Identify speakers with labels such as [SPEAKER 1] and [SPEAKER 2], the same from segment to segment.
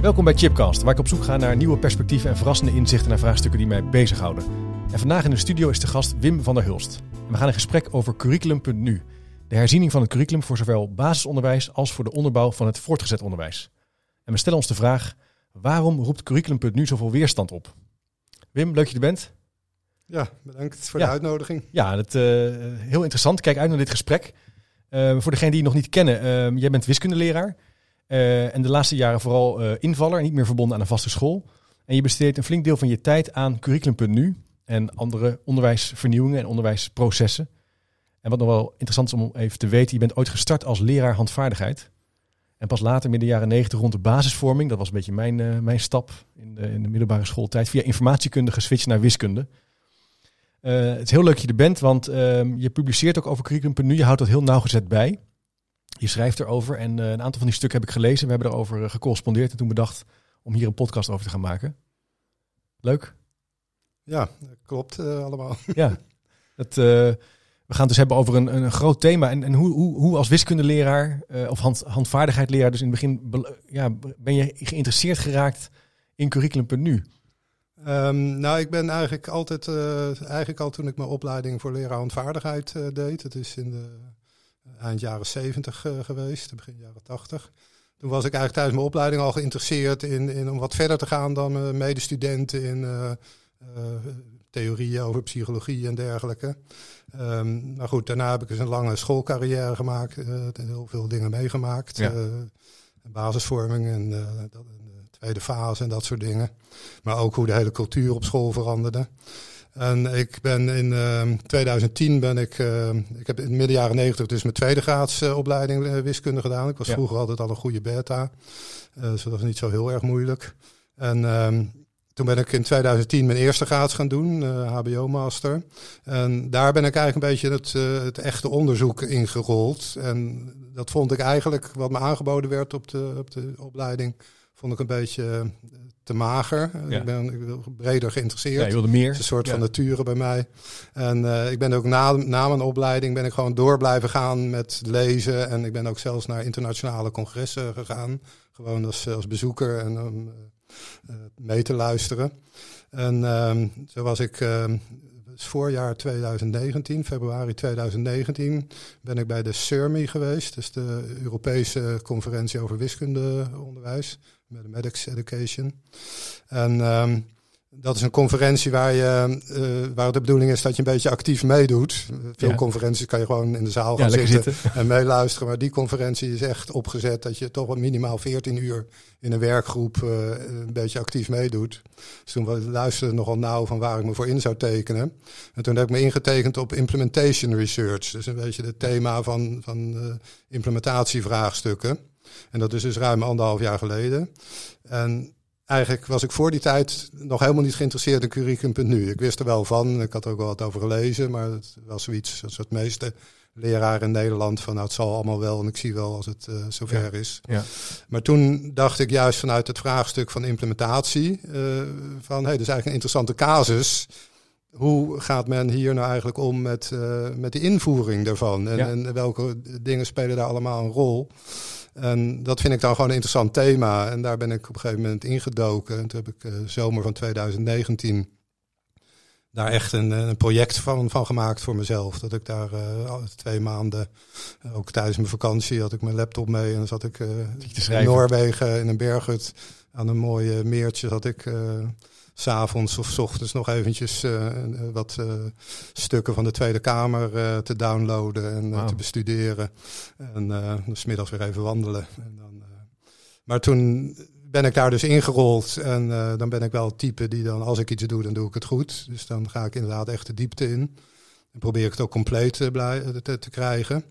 [SPEAKER 1] Welkom bij Chipcast, waar ik op zoek ga naar nieuwe perspectieven en verrassende inzichten naar vraagstukken die mij bezighouden. En vandaag in de studio is de gast Wim van der Hulst. En we gaan in gesprek over curriculum.nu, de herziening van het curriculum voor zowel basisonderwijs als voor de onderbouw van het voortgezet onderwijs. En we stellen ons de vraag, waarom roept curriculum.nu zoveel weerstand op? Wim, leuk dat je er bent.
[SPEAKER 2] Ja, bedankt voor
[SPEAKER 1] Ja.
[SPEAKER 2] de uitnodiging.
[SPEAKER 1] Ja, dat, eh, heel interessant. Kijk uit naar dit gesprek. Eh, voor degenen die je nog niet kennen, eh, jij bent wiskundeleraar. Eh, en de laatste jaren vooral eh, invaller, niet meer verbonden aan een vaste school. En je besteedt een flink deel van je tijd aan curriculum.nu en andere onderwijsvernieuwingen en onderwijsprocessen. En wat nog wel interessant is om even te weten, je bent ooit gestart als leraar handvaardigheid. En pas later, midden jaren negentig, rond de basisvorming, dat was een beetje mijn, eh, mijn stap in de, in de middelbare schooltijd, via informatiekunde geswitcht naar wiskunde. Het is heel leuk dat je er bent, want ehm, je publiceert ook over curriculum.nu. Je houdt dat heel nauwgezet bij. Je schrijft erover en eh, een aantal van die stukken heb ik gelezen. We hebben erover eh, gecorrespondeerd en toen bedacht om hier een podcast over te gaan maken. Leuk?
[SPEAKER 2] Ja, klopt eh, allemaal.
[SPEAKER 1] Ja. Dat, we gaan het dus hebben over een, een groot thema. En, en hoe, hoe, hoe als wiskundeleraar eh, of hand, handvaardigheidleraar, dus in het begin ja, ben je geïnteresseerd geraakt in curriculum.nu?
[SPEAKER 2] Ehm, nou, ik ben eigenlijk altijd, eigenlijk al toen ik mijn opleiding voor leraar handvaardigheid deed, het is in de eind jaren 70 eh, geweest, begin jaren 80. Toen was ik eigenlijk tijdens mijn opleiding al geïnteresseerd in, in om wat verder te gaan dan mijn medestudenten in eh, eh, theorieën over psychologie en dergelijke. Ehm, maar goed, daarna heb ik dus een lange schoolcarrière gemaakt, eh, heel veel dingen meegemaakt.
[SPEAKER 1] Ja.
[SPEAKER 2] eh, basisvorming eh, en de tweede fase en dat soort dingen. Maar ook hoe de hele cultuur op school veranderde. En ik ben in ehm, 2010 ben ik, ehm, ik heb in de midden jaren 90 dus mijn tweede graadsopleiding eh, wiskunde gedaan. Ik was
[SPEAKER 1] Ja.
[SPEAKER 2] vroeger altijd al een goede beta, eh, dus dat was niet zo heel erg moeilijk. En ehm, toen ben ik in 2010 mijn eerste graads gaan doen, eh, HBO-master. En daar ben ik eigenlijk een beetje het, eh, het echte onderzoek ingerold. En dat vond ik eigenlijk, wat me aangeboden werd op de, op de opleiding, vond ik een beetje eh, te mager.
[SPEAKER 1] Ja.
[SPEAKER 2] Ik ben ik wil breder geïnteresseerd.
[SPEAKER 1] Ja, je wilde meer.
[SPEAKER 2] Het is een soort
[SPEAKER 1] Ja.
[SPEAKER 2] van nature bij mij. En eh, ik ben ook na, na mijn opleiding ben ik gewoon door blijven gaan met lezen. En ik ben ook zelfs naar internationale congressen gegaan. Gewoon als, als bezoeker en om eh, eh, mee te luisteren. En ehm, zo was ik ehm, is voorjaar 2019, februari 2019, ben ik bij de CERMI geweest. Dus de Europese conferentie over wiskundeonderwijs. Mathematics Education. En ehm, dat is een conferentie waar, je, eh, waar de bedoeling is dat je een beetje actief meedoet. Veel
[SPEAKER 1] Ja.
[SPEAKER 2] conferenties kan je gewoon in de zaal gaan zitten,
[SPEAKER 1] zitten.
[SPEAKER 2] en meeluisteren. Maar die conferentie is echt opgezet dat je toch minimaal 14 uur in een werkgroep eh, een beetje actief meedoet. Dus toen luisterde ik nogal nauw van waar ik me voor in zou tekenen. En toen heb ik me ingetekend op implementation research. Dus een beetje het thema van, van eh, implementatievraagstukken. En dat is dus ruim anderhalf jaar geleden. En eigenlijk was ik voor die tijd nog helemaal niet geïnteresseerd in curriculum.nu. Ik wist er wel van, ik had er ook wel wat over gelezen, maar het was zoiets zoals het meeste leraren in Nederland van nou het zal allemaal wel en ik zie wel als het eh, zover is.
[SPEAKER 1] Ja.
[SPEAKER 2] Maar toen dacht ik juist vanuit het vraagstuk van implementatie eh, van hey, dat is eigenlijk een interessante casus. Hoe gaat men hier nou eigenlijk om met, eh, met de invoering daarvan? En,
[SPEAKER 1] Ja.
[SPEAKER 2] en welke dingen spelen daar allemaal een rol? En dat vind ik dan gewoon een interessant thema. En daar ben ik op een gegeven moment ingedoken. En toen heb ik eh, zomer van 2019 daar echt een, een project van, van gemaakt voor mezelf. Dat ik daar eh, twee maanden, eh, ook tijdens mijn vakantie, had ik mijn laptop mee. En dan zat ik eh, in. Noorwegen in een berghut aan een mooi eh, meertje. Zat ik eh, s'avonds of s ochtends nog eventjes eh, eh, wat eh, stukken van de Tweede Kamer te downloaden en te bestuderen. En dan 's middags weer even wandelen. En dan, maar toen ben ik daar dus ingerold. En dan ben ik wel het type die dan, als ik iets doe, dan doe ik het goed. Dus dan ga ik inderdaad echt de diepte in. En probeer ik het ook compleet te, te, te krijgen.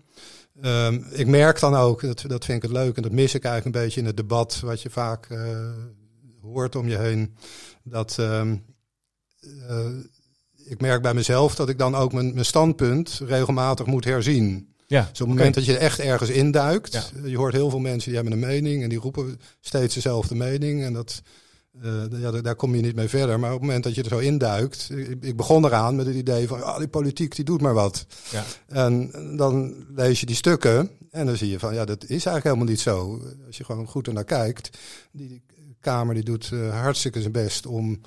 [SPEAKER 2] Ehm, ik merk dan ook, dat, dat vind ik het leuk en dat mis ik eigenlijk een beetje in het debat wat je vaak uh, hoort om je heen. Dat ehm, uh, ik merk bij mezelf dat ik dan ook mijn, mijn standpunt regelmatig moet herzien. Ja, dus op het moment dat je echt ergens induikt, je hoort heel veel mensen die hebben een mening en die roepen steeds dezelfde mening. En dat, uh, ja, daar kom je niet mee verder. Maar op het moment dat je er zo induikt, ik, ik begon eraan met het idee van, ah, die politiek die doet maar wat. Ja. En dan lees je die stukken en dan zie je van, ja, dat is eigenlijk helemaal niet zo. Als je gewoon goed ernaar kijkt, die Kamer die doet uh, hartstikke zijn best om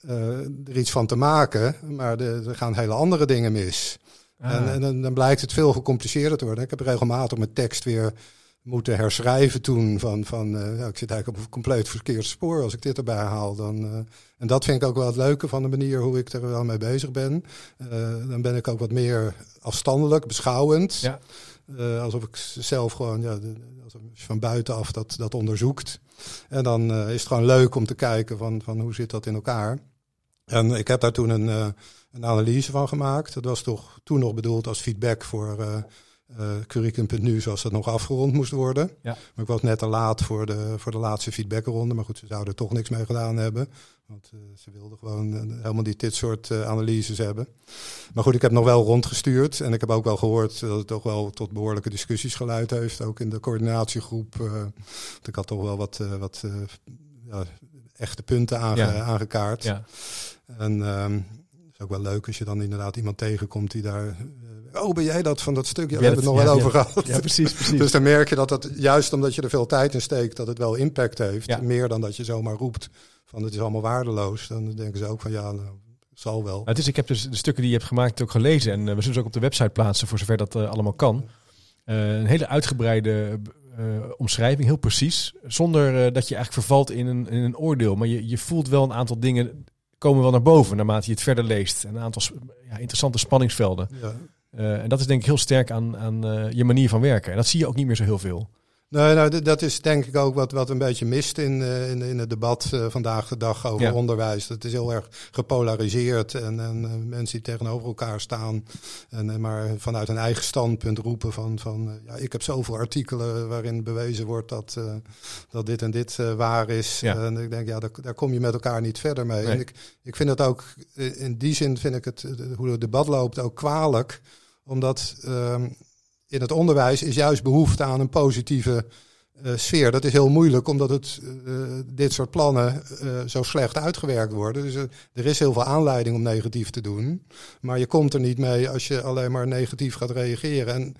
[SPEAKER 2] uh, er iets van te maken, maar de, er gaan hele andere dingen mis. Ah. En, en, dan blijkt het veel gecompliceerder te worden. Ik heb regelmatig mijn tekst weer moeten herschrijven toen. Van, van uh, ja, ik zit eigenlijk op een compleet verkeerd spoor als ik dit erbij haal. Dan, uh, en dat vind ik ook wel het leuke van de manier hoe ik er wel mee bezig ben. Uh, dan ben ik ook wat meer afstandelijk, beschouwend. Ja. Alsof ik zelf gewoon, ja, van buitenaf dat, dat onderzoekt. En dan is het gewoon leuk om te kijken van, van hoe zit dat in elkaar. En ik heb daar toen een, uh, een analyse van gemaakt. Dat was toch toen nog bedoeld als feedback voor uh, uh, curriculum.nu, zoals dat nog afgerond moest worden. Ja. Maar ik was net te laat voor de, voor de laatste feedbackronde. Maar goed, ze zouden er toch niks mee gedaan hebben. Want ze wilden gewoon helemaal niet dit soort analyses hebben. Maar goed, ik heb nog wel rondgestuurd. En ik heb ook wel gehoord dat het toch wel tot behoorlijke discussies geleid heeft. Ook in de coördinatiegroep. want ik had toch wel wat, wat ja, echte punten aangekaart. Ja. En um, het is ook wel leuk als je dan inderdaad iemand tegenkomt die daar. Oh, ben jij dat van dat stuk? Ja, we hebben het nog wel over gehad.
[SPEAKER 1] Ja, precies, precies.
[SPEAKER 2] dus dan merk je dat het juist omdat je er veel tijd in steekt, dat het wel impact heeft. Meer dan dat je zomaar roept van het is allemaal waardeloos. Dan denken ze ook van ja, nou, zal wel.
[SPEAKER 1] Het is, ik heb dus de stukken die je hebt gemaakt ook gelezen. En uh, we zullen ze ook op de website plaatsen voor zover dat uh, allemaal kan. Uh, een hele uitgebreide omschrijving, heel precies. Zonder dat je eigenlijk vervalt in een, in een oordeel. Maar je, je voelt wel een aantal dingen komen wel naar boven naarmate je het verder leest. Een aantal ja, interessante spanningsvelden. Ja. Uh, en dat is denk ik heel sterk aan, aan je manier van werken. En dat zie je ook niet meer zo heel veel.
[SPEAKER 2] Nee, nou, dat is denk ik ook wat, wat een beetje mist in, uh, in, in het debat uh, vandaag de dag over onderwijs. Dat is heel erg gepolariseerd en, en uh, mensen die tegenover elkaar staan en maar vanuit een eigen standpunt roepen van, van ja, ik heb zoveel artikelen waarin bewezen wordt dat, dat dit en dit waar is. Ja. En ik denk, ja, daar, daar kom je met elkaar niet verder mee. En ik, ik vind het ook, in die zin vind ik het, hoe het debat loopt, ook kwalijk. Omdat ehm, in het onderwijs is juist behoefte aan een positieve uh, sfeer. Dat is heel moeilijk, omdat het, uh, dit soort plannen uh, zo slecht uitgewerkt worden. Dus er is heel veel aanleiding om negatief te doen. Maar je komt er niet mee als je alleen maar negatief gaat reageren. En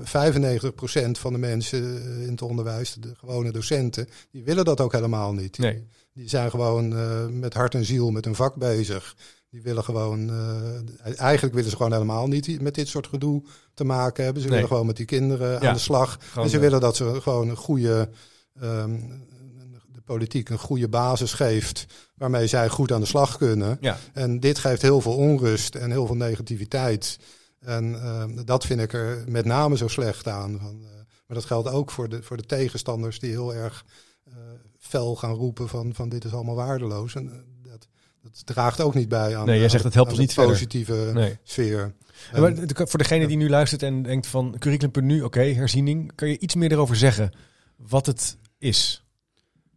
[SPEAKER 2] 95% van de mensen in het onderwijs, de gewone docenten, die willen dat ook helemaal niet. Nee. Die zijn gewoon met hart en ziel met hun vak bezig. Die willen gewoon, uh, eigenlijk willen ze gewoon helemaal niet met dit soort gedoe te maken hebben. Ze willen gewoon met die kinderen aan de slag. En ze willen dat ze gewoon een goede, um, de politiek een goede basis geeft waarmee zij goed aan de slag kunnen. Ja. En dit geeft heel veel onrust en heel veel negativiteit. En uh, dat vind ik er met name zo slecht aan. Van, uh, maar dat geldt ook voor de, voor de tegenstanders die heel erg fel gaan roepen van, van dit is allemaal waardeloos. En dat draagt ook niet bij aan,
[SPEAKER 1] nee, jij zegt het helpt ons niet
[SPEAKER 2] positieve nee. sfeer.
[SPEAKER 1] maar voor degene die nu luistert en denkt van curriculum.nu, oké, herziening, kan je iets meer erover zeggen wat het is?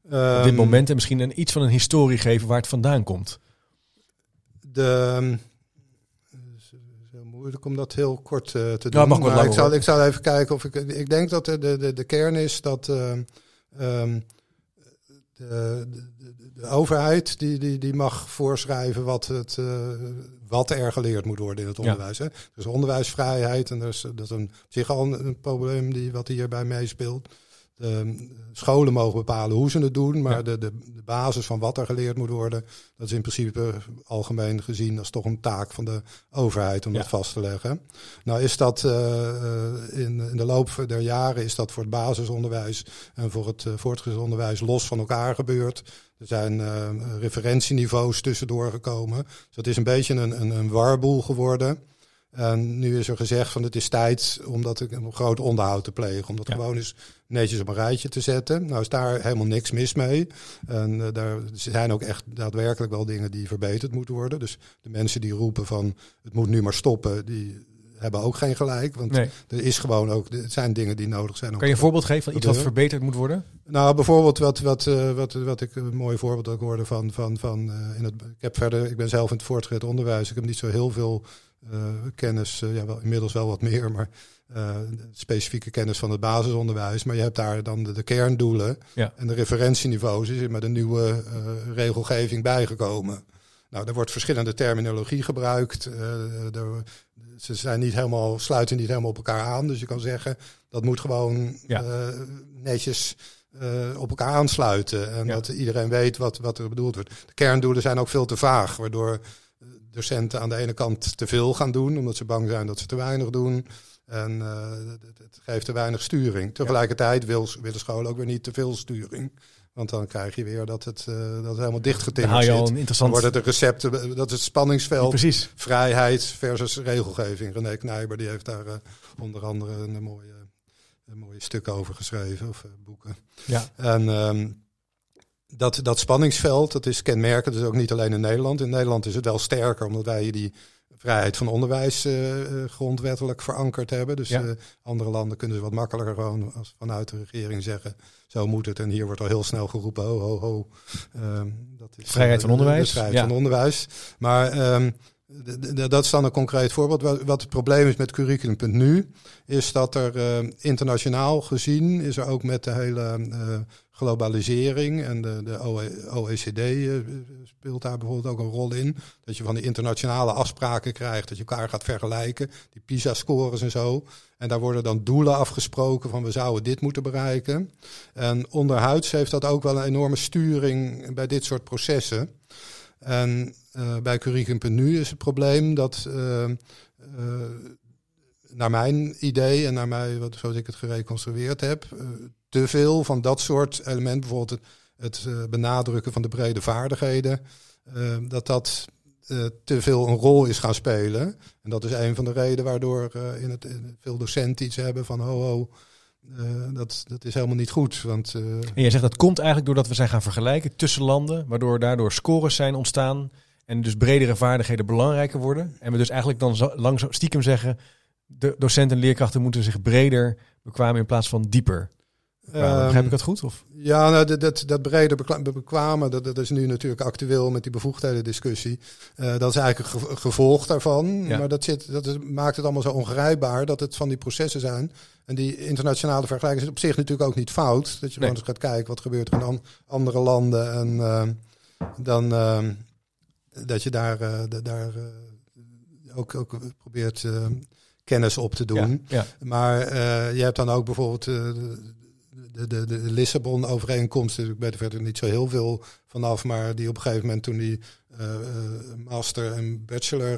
[SPEAKER 1] Um, op dit ehm, moment en misschien een, iets van een historie geven waar het vandaan komt.
[SPEAKER 2] De, het is heel moeilijk om dat heel kort uh, te doen. Ja, mag maar ik, zal, ik zal even kijken of ik. Ik denk dat de, de, de kern is dat. Uh, um, de, de, de, overheid die, die, die mag voorschrijven wat, het, uh, wat er geleerd moet worden in het onderwijs. Ja. Hè? Dus onderwijsvrijheid, en dat is, dat is een, op zich al een, een probleem die, wat hierbij meespeelt. De scholen mogen bepalen hoe ze het doen, maar de, de, de, basis van wat er geleerd moet worden, dat is in principe algemeen gezien als toch een taak van de overheid om dat vast te leggen. Nou is dat uh, in, in de loop der jaren is dat voor het basisonderwijs en voor het uh, voortgezet onderwijs los van elkaar gebeurd. Er zijn uh, referentieniveaus tussendoor gekomen. Dus dat is een beetje een, een, een warboel geworden. En nu is er gezegd van het is tijd om dat een groot onderhoud te plegen. Om dat gewoon eens netjes op een rijtje te zetten. Nou is daar helemaal niks mis mee. En uh, daar zijn ook echt daadwerkelijk wel dingen die verbeterd moeten worden. Dus de mensen die roepen van het moet nu maar stoppen, die hebben ook geen gelijk. Want
[SPEAKER 1] Nee.
[SPEAKER 2] er is gewoon ook, er zijn dingen die nodig zijn. om
[SPEAKER 1] Kan je een voorbeeld geven van iets wat verbeterd moet worden?
[SPEAKER 2] Nou, bijvoorbeeld wat, wat, eh, wat, wat ik een mooi voorbeeld ook hoorde van. van, van eh, in het, ik heb verder, ik ben zelf in het voortgezet onderwijs. Ik heb niet zo heel veel kennis, eh, ja, wel, inmiddels wel wat meer, maar eh, specifieke kennis van het basisonderwijs. Maar je hebt daar dan de, de kerndoelen
[SPEAKER 1] Ja.
[SPEAKER 2] en de referentieniveaus is met een nieuwe eh, regelgeving bijgekomen. Nou, er wordt verschillende terminologie gebruikt. eh, er, ze zijn niet helemaal, sluiten niet helemaal op elkaar aan. Dus je kan zeggen, dat moet gewoon
[SPEAKER 1] Ja.
[SPEAKER 2] eh, netjes eh, op elkaar aansluiten. En
[SPEAKER 1] Ja.
[SPEAKER 2] dat iedereen weet wat, wat er bedoeld wordt. De kerndoelen zijn ook veel te vaag, waardoor eh, docenten aan de ene kant te veel gaan doen, omdat ze bang zijn dat ze te weinig doen. En eh, het, het geeft te weinig sturing. Tegelijkertijd wil, willen scholen ook weer niet te veel sturing. Want dan krijg je weer dat het, eh, dat het helemaal dichtgetimmerd zit.
[SPEAKER 1] een
[SPEAKER 2] Dan
[SPEAKER 1] interessant...
[SPEAKER 2] worden de recepten, dat is het spanningsveld vrijheid versus regelgeving. René Knijber die heeft daar eh, onder andere een mooie, een mooie stuk over geschreven, of boeken.
[SPEAKER 1] Ja.
[SPEAKER 2] En ehm, dat, dat spanningsveld, dat is kenmerkend, dus ook niet alleen in Nederland. In Nederland is het wel sterker, omdat wij die vrijheid van onderwijs eh, eh, grondwettelijk verankerd hebben. Dus
[SPEAKER 1] Ja.
[SPEAKER 2] eh, andere landen kunnen ze wat makkelijker gewoon als vanuit de regering zeggen, zo moet het. En hier wordt al heel snel geroepen, ho, ho, ho. Ehm, dat is,
[SPEAKER 1] Vrijheid van
[SPEAKER 2] de- de
[SPEAKER 1] onderwijs,
[SPEAKER 2] vrijheid
[SPEAKER 1] ja.
[SPEAKER 2] van onderwijs. Maar ehm, dat is dan een concreet voorbeeld. Wat, het probleem is met curriculum.nu, is dat er eh, internationaal gezien is er ook met de hele eh, globalisering en de, de OE- OECD eh, speelt daar bijvoorbeeld ook een rol in. Dat je van die internationale afspraken krijgt, dat je elkaar gaat vergelijken, die PISA-scores en zo. En daar worden dan doelen afgesproken van we zouden dit moeten bereiken. En onderhuids heeft dat ook wel een enorme sturing bij dit soort processen. En bij Curriculum.nu is het probleem dat, eh, eh, naar mijn idee en naar mij, wat, zoals ik het gereconstrueerd heb, eh, te veel van dat soort elementen, bijvoorbeeld het, het eh, benadrukken van de brede vaardigheden, eh, dat dat eh, te veel een rol is gaan spelen. En dat is een van de redenen waardoor eh, in het, veel docenten iets hebben van ho ho, eh, dat, dat is helemaal niet goed. Want eh,
[SPEAKER 1] En jij zegt dat komt eigenlijk doordat we zijn gaan vergelijken tussen landen, waardoor daardoor scores zijn ontstaan en dus bredere vaardigheden belangrijker worden. En we dus eigenlijk dan zo, langzaam stiekem zeggen, de docenten en leerkrachten moeten zich breder bekwamen in plaats van dieper. Begrijp ik dat goed? Of?
[SPEAKER 2] Ja, nou, dat, dat, dat brede bekla- bekwamen, dat, dat is nu natuurlijk actueel met die bevoegdheden discussie. Eh, dat is eigenlijk een ge- gevolg daarvan.
[SPEAKER 1] Ja.
[SPEAKER 2] Maar dat, zit, dat is- maakt het allemaal zo ongrijpbaar dat het van die processen zijn. En die internationale vergelijking is op zich natuurlijk ook niet fout. Dat je
[SPEAKER 1] Nee.
[SPEAKER 2] gewoon eens gaat kijken wat gebeurt er in an- andere landen. En ehm, dan ehm, dat je daar, eh, daar eh, ook, ook probeert eh, kennis op te doen.
[SPEAKER 1] Ja, ja.
[SPEAKER 2] Maar je hebt dan ook bijvoorbeeld de, de, de, Lissabon-overeenkomst. Ik weet er verder niet zo heel veel vanaf, maar die op een gegeven moment toen die master en bachelor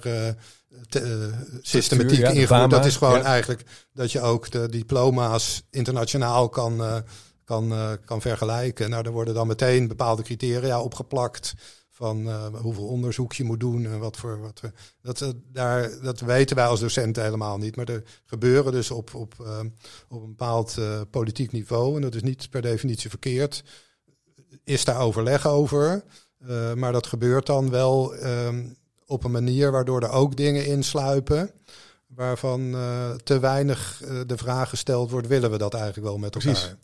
[SPEAKER 2] te- systematiek
[SPEAKER 1] ja,
[SPEAKER 2] ingevoerd. Dat is gewoon eigenlijk dat je ook de diploma's internationaal kan, kan, kan vergelijken. Nou, daar worden dan meteen bepaalde criteria opgeplakt. Van eh, hoeveel onderzoek je moet doen en wat voor. Wat, voor- dat, eh, daar, dat weten wij als docenten helemaal niet. Maar er gebeuren dus op, op, eh, op een bepaald eh, politiek niveau. En dat is niet per definitie verkeerd. Is daar overleg over. Eh, maar dat gebeurt dan wel ehm, op een manier waardoor er ook dingen insluipen. Waarvan eh, te weinig eh, de vraag gesteld wordt: willen we dat eigenlijk wel met elkaar?
[SPEAKER 1] Precies.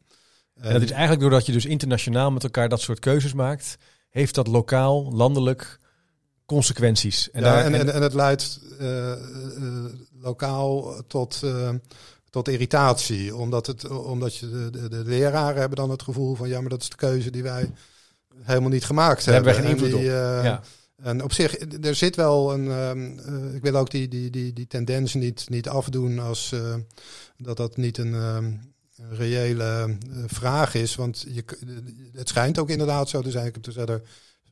[SPEAKER 1] En dat is eigenlijk doordat je dus internationaal met elkaar dat soort keuzes maakt, heeft dat lokaal, landelijk consequenties. En,
[SPEAKER 2] ja,
[SPEAKER 1] daar,
[SPEAKER 2] en,
[SPEAKER 1] en-
[SPEAKER 2] het leidt eh, eh, lokaal tot, eh, tot irritatie. Omdat, het, omdat je de, de, de leraren hebben dan het gevoel van ja, maar dat is de keuze die wij helemaal niet gemaakt
[SPEAKER 1] Daar hebben
[SPEAKER 2] hebben.
[SPEAKER 1] geen
[SPEAKER 2] En
[SPEAKER 1] invloed
[SPEAKER 2] die,
[SPEAKER 1] op. ja.
[SPEAKER 2] En op zich, er zit wel een. ehm, eh, ik wil ook die, die, die, die tendens niet, niet afdoen als dat dat niet een ehm, een reële eh, vraag is. Want je, het schijnt ook inderdaad zo te zijn. Ik heb er verder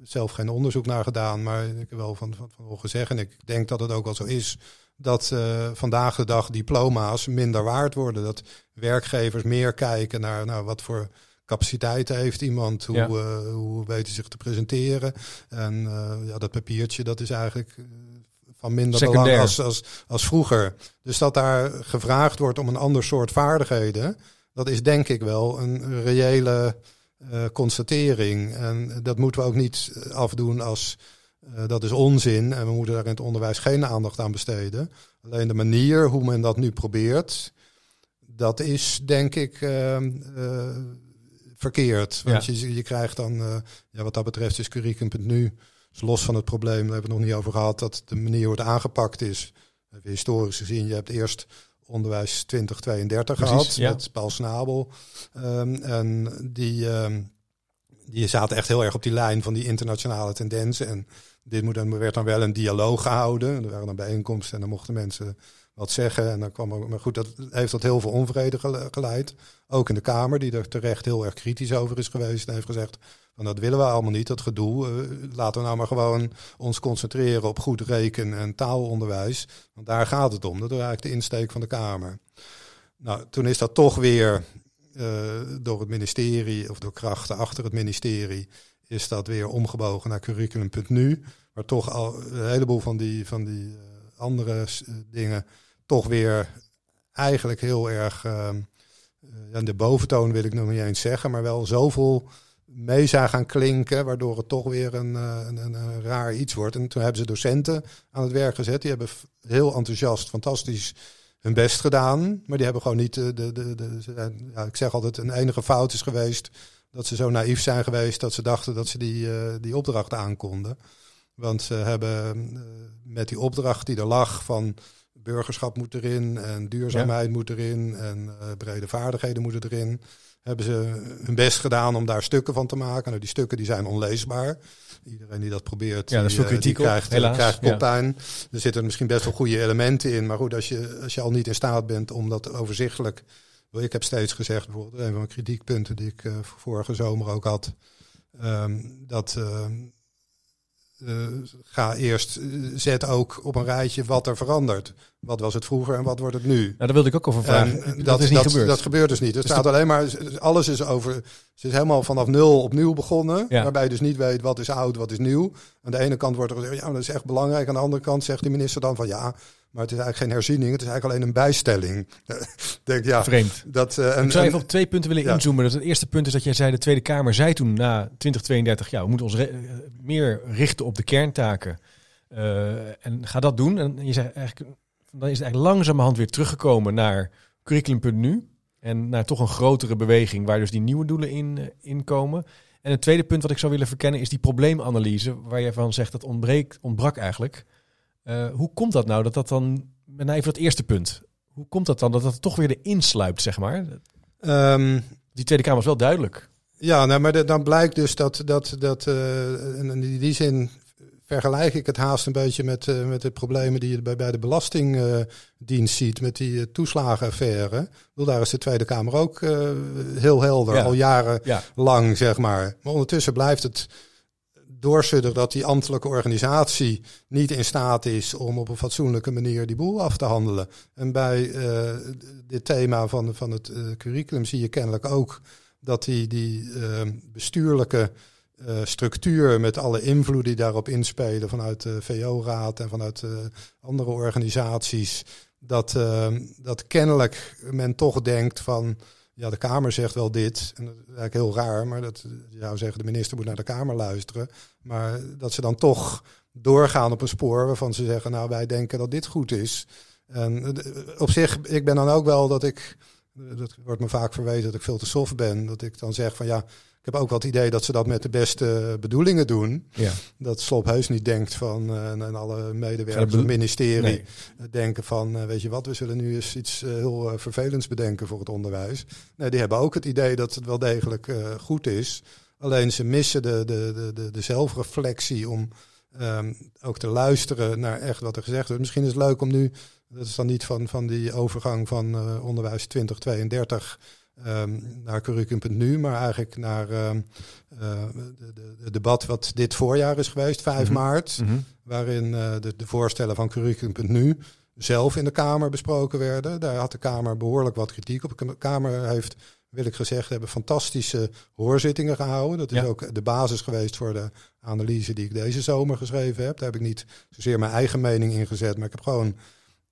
[SPEAKER 2] zelf geen onderzoek naar gedaan, maar ik heb wel van, van, van horen zeggen. En ik denk dat het ook wel zo is. Dat eh, vandaag de dag diploma's minder waard worden. Dat werkgevers meer kijken naar nou, wat voor capaciteiten heeft iemand, hoe,
[SPEAKER 1] Ja.
[SPEAKER 2] eh, hoe weet hij zich te presenteren. En ja, dat papiertje, dat is eigenlijk van minder
[SPEAKER 1] Secundair.
[SPEAKER 2] belang als, als, als vroeger. Dus dat daar gevraagd wordt om een ander soort vaardigheden, dat is denk ik wel een reële eh, constatering. En dat moeten we ook niet afdoen als Uh, dat is onzin en we moeten daar in het onderwijs geen aandacht aan besteden. Alleen de manier hoe men dat nu probeert, dat is denk ik uh, uh, verkeerd. Want ja. je, je krijgt dan, ja, wat dat betreft is curriculum.nu, dus los van het probleem, daar hebben we het nog niet over gehad, dat de manier hoe het aangepakt is. Even historisch gezien, je hebt eerst onderwijs 2032 Precies, gehad ja. met Paul Snabel. Um, en die, um, die zaten echt heel erg op die lijn van die internationale tendensen. En dit moet dan, werd dan wel een dialoog gehouden. Er waren dan bijeenkomsten en dan mochten mensen wat zeggen. En dan kwam er, maar goed, dat heeft tot heel veel onvrede geleid. Ook in de Kamer, die er terecht heel erg kritisch over is geweest. En heeft gezegd, van dat willen we allemaal niet, dat gedoe. Uh, laten we nou maar gewoon ons concentreren op goed reken- en taalonderwijs. Want daar gaat het om. Dat is eigenlijk de insteek van de Kamer. Nou, toen is dat toch weer uh, door het ministerie, of door krachten achter het ministerie, is dat weer omgebogen naar curriculum.nu. Waar toch al een heleboel van die, van die uh, andere dingen toch weer eigenlijk heel erg. Uh, de boventoon wil ik nog niet eens zeggen, maar wel zoveel mee gaan klinken, waardoor het toch weer een, een, een, een, raar iets wordt. En toen hebben ze docenten aan het werk gezet. Die hebben heel enthousiast, fantastisch hun best gedaan. Maar die hebben gewoon niet de. de, de, de ja, ik zeg altijd, een enige fout is geweest. Dat ze zo naïef zijn geweest dat ze dachten dat ze die, uh, die opdracht aankonden. Want ze hebben uh, met die opdracht die er lag van burgerschap moet erin en duurzaamheid ja. moet erin en uh, brede vaardigheden moeten erin hebben ze hun best gedaan om daar stukken van te maken. Nou, die stukken die zijn onleesbaar. Iedereen die dat probeert,
[SPEAKER 1] ja, dat is
[SPEAKER 2] die,
[SPEAKER 1] kritiek
[SPEAKER 2] die krijgt, helaas. krijgt. Ja. Er zitten misschien best wel goede elementen in. Maar goed, als je, als je al niet in staat bent om dat overzichtelijk... Ik heb steeds gezegd, bijvoorbeeld, een van mijn kritiekpunten die ik uh, vorige zomer ook had... Um, dat... Uh, uh, ga eerst, zet ook op een rijtje wat er verandert. Wat was het vroeger en wat wordt het nu?
[SPEAKER 1] Nou, daar wilde ik ook over vragen.
[SPEAKER 2] dat, dat, is niet dat, gebeurd. Dat gebeurt dus niet. Er dus staat alleen maar, alles is over, ze is helemaal vanaf nul opnieuw begonnen. Ja. Waarbij je dus niet weet wat is oud, wat is nieuw. Aan de ene kant wordt er gezegd, ja, dat is echt belangrijk. Aan de andere kant zegt de minister dan van ja, maar het is eigenlijk geen herziening, het is eigenlijk alleen een bijstelling. Denk, ja,
[SPEAKER 1] Vreemd.
[SPEAKER 2] Dat,
[SPEAKER 1] uh, en, ik zou even op twee punten willen ja. inzoomen. Dat het eerste punt is dat jij zei, de Tweede Kamer zei toen na 2032, ja, we moeten ons meer richten op de kerntaken. Uh, en ga dat doen. En je zei eigenlijk, dan is het eigenlijk langzamerhand weer teruggekomen naar curriculum.nu. En naar toch een grotere beweging waar dus die nieuwe doelen in, uh, in komen. En het tweede punt wat ik zou willen verkennen is die probleemanalyse, waar je van zegt dat ontbreekt, ontbrak eigenlijk. Uh, hoe komt dat nou dat dat dan, met even dat eerste punt, hoe komt dat dan dat dat toch weer erin sluipt, zeg maar? Um, die Tweede Kamer is wel duidelijk.
[SPEAKER 2] Ja, nou, maar de, dan blijkt dus dat, dat, dat uh, in die zin vergelijk ik het haast een beetje met, uh, met de problemen die je bij, bij de Belastingdienst ziet, met die uh, toeslagenaffaire. Wil daar is de Tweede Kamer ook heel helder, ja. al jarenlang, ja. zeg maar. Maar ondertussen blijft het doorsudder dat die ambtelijke organisatie niet in staat is om op een fatsoenlijke manier die boel af te handelen. En bij uh, dit thema van, van het uh, curriculum zie je kennelijk ook dat die, die uh, bestuurlijke structuur met alle invloeden die daarop inspelen vanuit de VO-raad en vanuit andere organisaties, dat, dat kennelijk men toch denkt van ja, de Kamer zegt wel dit. En dat is eigenlijk heel raar, maar dat zou zeggen, de minister moet naar de Kamer luisteren. Maar dat ze dan toch doorgaan op een spoor waarvan ze zeggen, nou wij denken dat dit goed is. En op zich, ik ben dan ook wel dat ik, dat wordt me vaak verwezen dat ik veel te soft ben. Dat ik dan zeg van ja, ik heb ook wel het idee dat ze dat met de beste bedoelingen doen. Ja. Dat Slop heus niet denkt van, uh, en alle medewerkers van het ministerie nee. denken van, uh, weet je wat, we zullen nu eens iets uh, heel vervelends bedenken voor het onderwijs. Nee, die hebben ook het idee dat het wel degelijk goed is. Alleen ze missen de, de, de, de, de zelfreflectie om um, ook te luisteren naar echt wat er gezegd wordt. Misschien is het leuk om nu, dat is dan niet van, van die overgang van onderwijs 2032 um, naar curriculum.nu, maar eigenlijk naar um, uh, de, debat wat dit voorjaar is geweest, 5 mm -hmm. maart, mm -hmm. waarin uh, de, de, voorstellen van curriculum.nu zelf in de Kamer besproken werden. Daar had de Kamer behoorlijk wat kritiek op. De Kamer heeft, wil ik gezegd hebben, fantastische hoorzittingen gehouden. Dat is ja. ook de basis geweest voor de analyse die ik deze zomer geschreven heb. Daar heb ik niet zozeer mijn eigen mening in gezet, maar ik heb gewoon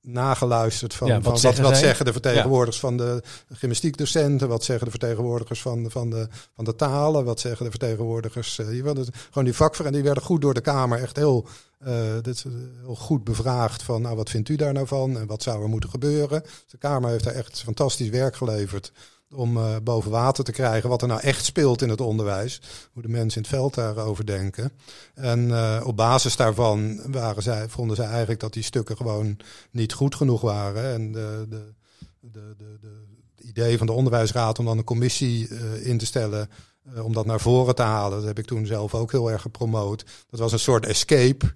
[SPEAKER 2] nageluisterd van,
[SPEAKER 1] Ja,
[SPEAKER 2] van
[SPEAKER 1] wat
[SPEAKER 2] wat,
[SPEAKER 1] zeggen
[SPEAKER 2] wat,
[SPEAKER 1] zij?
[SPEAKER 2] zeggen de vertegenwoordigers van de gymnastiekdocenten, wat zeggen de vertegenwoordigers van, van, de, van de talen, wat zeggen de vertegenwoordigers eh, hier. Want het- Gewoon die vakverenigingen die werden goed door de Kamer echt heel, eh, dit, eh, heel goed bevraagd van nou wat vindt u daar nou van en wat zou er moeten gebeuren. De Kamer heeft daar echt fantastisch werk geleverd om eh, boven water te krijgen wat er nou echt speelt in het onderwijs. Hoe de mensen in het veld daarover denken. En eh, op basis daarvan waren zij, vonden zij eigenlijk dat die stukken gewoon niet goed genoeg waren. En de, de, de, de, idee van de onderwijsraad om dan een commissie eh, in te stellen om dat naar voren te halen, dat heb ik toen zelf ook heel erg gepromoot. Dat was een soort escape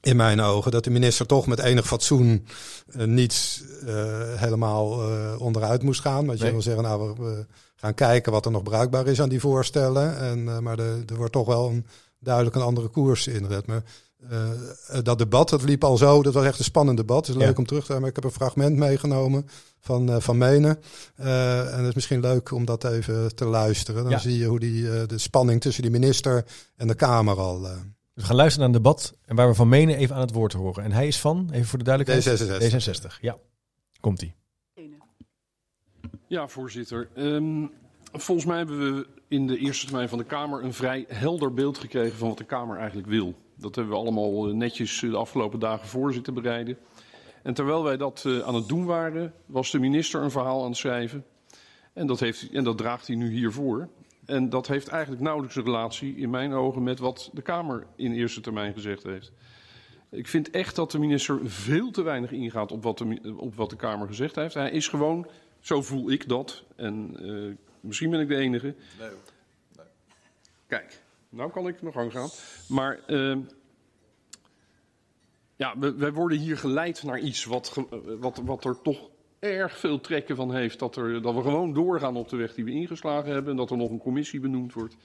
[SPEAKER 2] in mijn ogen, dat de minister toch met enig fatsoen eh, niet eh, helemaal eh, onderuit moest gaan. Want je
[SPEAKER 1] Nee.
[SPEAKER 2] wil zeggen, nou, we, we gaan kijken wat er nog bruikbaar is aan die voorstellen. En, maar de, er wordt toch wel een, duidelijk een andere koers ingezet. Maar dat debat, dat liep al zo, dat was echt een spannend debat. Het is leuk
[SPEAKER 1] Ja.
[SPEAKER 2] om terug te hebben. Ik heb een fragment meegenomen van, van Menen. En het is misschien leuk om dat even te luisteren. Dan
[SPEAKER 1] Ja.
[SPEAKER 2] zie je hoe die, de spanning tussen die minister en de Kamer al...
[SPEAKER 1] We gaan luisteren naar een debat en waar we van menen even aan het woord horen. En hij is van, even voor de duidelijkheid,
[SPEAKER 2] D66.
[SPEAKER 1] D66. Ja, komt-ie.
[SPEAKER 3] Ja, voorzitter. Ehm, volgens mij hebben we in de eerste termijn van de Kamer een vrij helder beeld gekregen van wat de Kamer eigenlijk wil. Dat hebben we allemaal eh, netjes eh, de afgelopen dagen voor zitten bereiden. En terwijl wij dat eh, aan het doen waren, was de minister een verhaal aan het schrijven. En dat, heeft, en dat draagt hij nu hiervoor. En dat heeft eigenlijk nauwelijks een relatie, in mijn ogen, met wat de Kamer in eerste termijn gezegd heeft. Ik vind echt dat de minister veel te weinig ingaat op wat de, op wat de Kamer gezegd heeft. Hij is gewoon, zo voel ik dat, en eh, misschien ben ik de enige. Kijk, nou kan ik nog gang gaan. Maar ehm, ja, we, wij worden hier geleid naar iets wat, wat, wat er toch erg veel trekken van heeft. Dat, er, dat we gewoon doorgaan op de weg die we ingeslagen hebben en dat er nog een commissie benoemd wordt.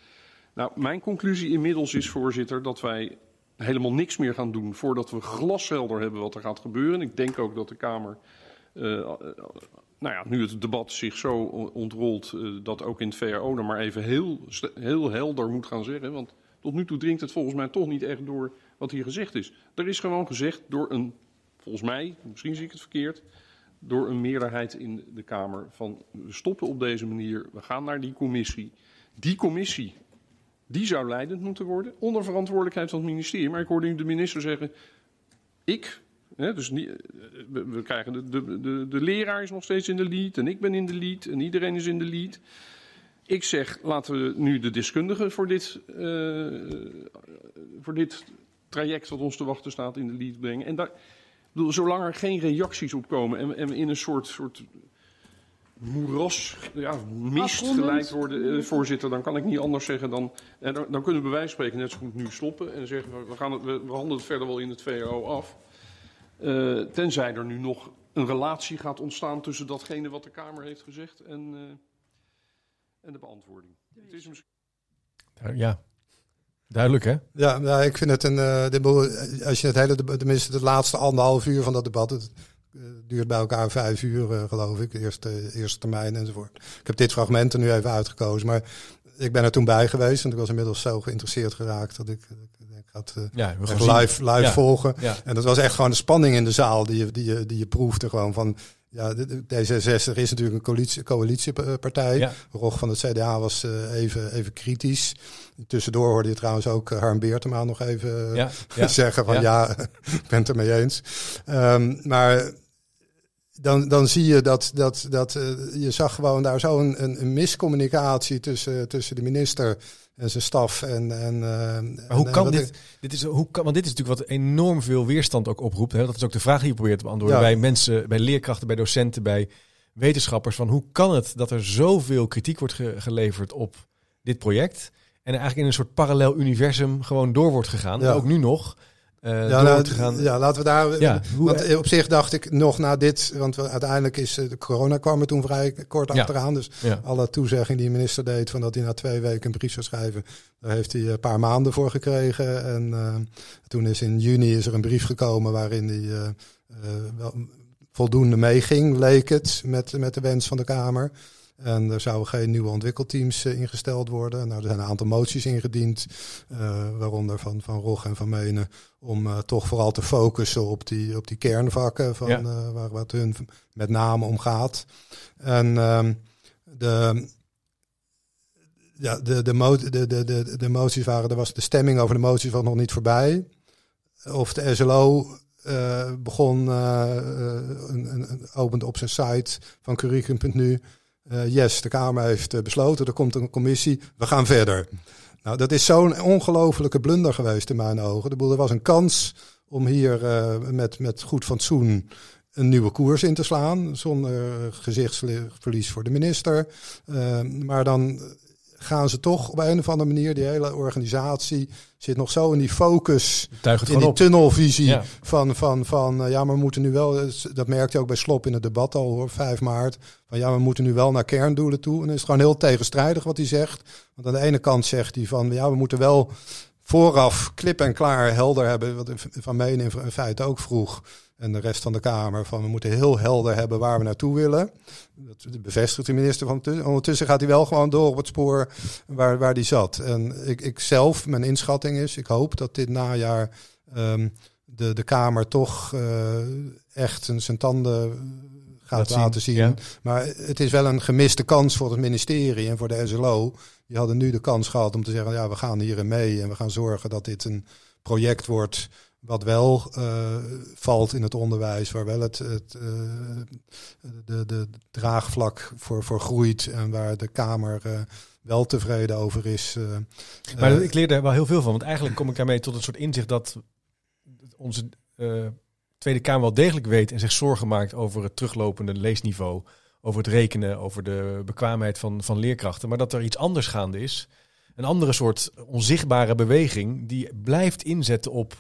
[SPEAKER 3] Nou, mijn conclusie inmiddels is, voorzitter, dat wij helemaal niks meer gaan doen voordat we glashelder hebben wat er gaat gebeuren. Ik denk ook dat de Kamer, eh, nou ja, nu het debat zich zo ontrolt, eh, dat ook in het VRO er maar even heel, heel helder moet gaan zeggen. Want tot nu toe dringt het volgens mij toch niet echt door wat hier gezegd is. Er is gewoon gezegd door een, volgens mij, misschien zie ik het verkeerd, door een meerderheid in de Kamer van we stoppen op deze manier, we gaan naar die commissie. Die commissie die zou leidend moeten worden, onder verantwoordelijkheid van het ministerie. Maar ik hoorde nu de minister zeggen, ik, hè, dus niet, eh, we, krijgen de, de, de, leraar is nog steeds in de lead en ik ben in de lead en iedereen is in de lead. Ik zeg, laten we nu de deskundigen voor dit, eh, voor dit traject wat ons te wachten staat in de lead brengen. En daar, bedoel, zolang er geen reacties op komen en, en we in een soort, soort moeras, ja, mist geleid worden, eh, voorzitter, dan kan ik niet anders zeggen dan... En dan, dan kunnen we bij wijze van spreken net zo goed nu stoppen en zeggen we, we, gaan het, we, we handelen het verder wel in het VRO af. Eh, tenzij er nu nog een relatie gaat ontstaan tussen datgene wat de Kamer heeft gezegd en, eh, en de beantwoording. Het is misschien...
[SPEAKER 1] Ja, duidelijk hè?
[SPEAKER 2] Ja, nou, ik vind het een. de boel- als je het hele, tenminste, het laatste anderhalf uur van dat debat. Het eh, duurt bij elkaar vijf uur, eh, geloof ik. De eerste, eerste termijn enzovoort. Ik heb dit fragment er nu even uitgekozen. Maar ik ben er toen bij geweest. Want ik was inmiddels zo geïnteresseerd geraakt. dat ik, ik had
[SPEAKER 1] Ja,
[SPEAKER 2] live, live
[SPEAKER 1] Ja.
[SPEAKER 2] volgen.
[SPEAKER 1] Ja.
[SPEAKER 2] En dat was echt gewoon de spanning in de zaal die je, die je, die je proefde. Gewoon van. Ja, de- de- D66 is natuurlijk een coalitie, coalitiepartij.
[SPEAKER 1] Ja.
[SPEAKER 2] Rog van het CDA was eh, even, even kritisch. Tussendoor hoorde je trouwens ook eh, Harm Beertema nog even eh,
[SPEAKER 1] Ja, ja.
[SPEAKER 2] zeggen van
[SPEAKER 1] Ja.
[SPEAKER 2] ik ben het ermee eens. Ehm, maar dan, dan zie je dat, dat, dat je zag gewoon daar zo een, een, een miscommunicatie tussen, tussen de minister en zijn staf. En, en, eh,
[SPEAKER 1] Maar hoe
[SPEAKER 2] en-
[SPEAKER 1] kan dit?
[SPEAKER 2] ik-
[SPEAKER 1] dit is, hoe kan, want dit is natuurlijk wat enorm veel weerstand ook oproept. Hè? Dat is ook de vraag die je probeert te beantwoorden
[SPEAKER 2] Ja.
[SPEAKER 1] bij mensen, bij leerkrachten, bij docenten, bij wetenschappers. Van hoe kan het dat er zoveel kritiek wordt ge- geleverd op dit project en eigenlijk in een soort parallel universum gewoon door wordt gegaan.
[SPEAKER 2] Ja.
[SPEAKER 1] Ook nu nog eh,
[SPEAKER 2] ja, nou, laten we daar.
[SPEAKER 1] Ja, hoe-
[SPEAKER 2] want op zich dacht ik nog na dit, want we, uiteindelijk is eh, de corona kwam er toen vrij kort
[SPEAKER 1] Ja.
[SPEAKER 2] achteraan. Dus
[SPEAKER 1] Ja.
[SPEAKER 2] alle toezeggingen die de minister deed van dat hij na twee weken een brief zou schrijven, daar heeft hij een paar maanden voor gekregen. En eh, toen is in juni is er een brief gekomen waarin hij wel voldoende meeging, leek het, met, met de wens van de Kamer. En er zouden geen nieuwe ontwikkelteams uh, ingesteld worden. Nou, er zijn een aantal moties ingediend, uh, waaronder van, van Rog en van Menen, om uh, toch vooral te focussen op die, op die kernvakken van, ja. waar, het hun met name om gaat. En ehm, de, ja, de, de, mo de, de, de, de moties waren, er was de stemming over de moties was nog niet voorbij. Of de SLO uh, begon, uh, een, een, opende op zijn site van curriculum.nu. Uh, yes, de Kamer heeft besloten, er komt een commissie, we gaan verder. Nou, dat is zo'n ongelofelijke blunder geweest in mijn ogen. De boel, er was een kans om hier met, met goed fatsoen een nieuwe koers in te slaan, zonder gezichtsverlies voor de minister. maar dan gaan ze toch op een of andere manier, die hele organisatie zit nog zo in die focus, in die op. tunnelvisie van, van, van uh, ja, maar we moeten nu wel, dat merkte je ook bij Slop in het debat al hoor, 5 maart, van ja, we moeten nu wel naar kerndoelen toe. En het is gewoon heel tegenstrijdig wat hij zegt. Want aan de ene kant zegt hij van ja, we moeten wel vooraf klip en klaar helder hebben, wat Van Meen in feite ook vroeg en de rest van de Kamer van we moeten heel helder hebben waar we naartoe willen. Dat bevestigt de minister van ondertussen gaat hij wel gewoon door op het spoor waar, waar die zat. En ik, ik zelf, mijn inschatting is, ik hoop dat dit najaar um, de, de Kamer toch uh, echt zijn, zijn tanden gaat laten zien. Maar het is wel een gemiste kans voor het ministerie en voor de SLO. Die hadden nu de kans gehad om te zeggen, ja, we gaan hierin mee en we gaan zorgen dat dit een project wordt wat wel uh, valt in het onderwijs, waar wel het, het uh, de, de draagvlak voor, voor groeit en waar de Kamer uh, wel tevreden over is.
[SPEAKER 1] maar ik leer daar wel heel veel van, want eigenlijk kom ik daarmee tot een soort inzicht dat onze Tweede Kamer wel degelijk weet en zich zorgen maakt over het teruglopende leesniveau, over het rekenen, over de bekwaamheid van, van leerkrachten, maar dat er iets anders gaande is. Een andere soort onzichtbare beweging die blijft inzetten op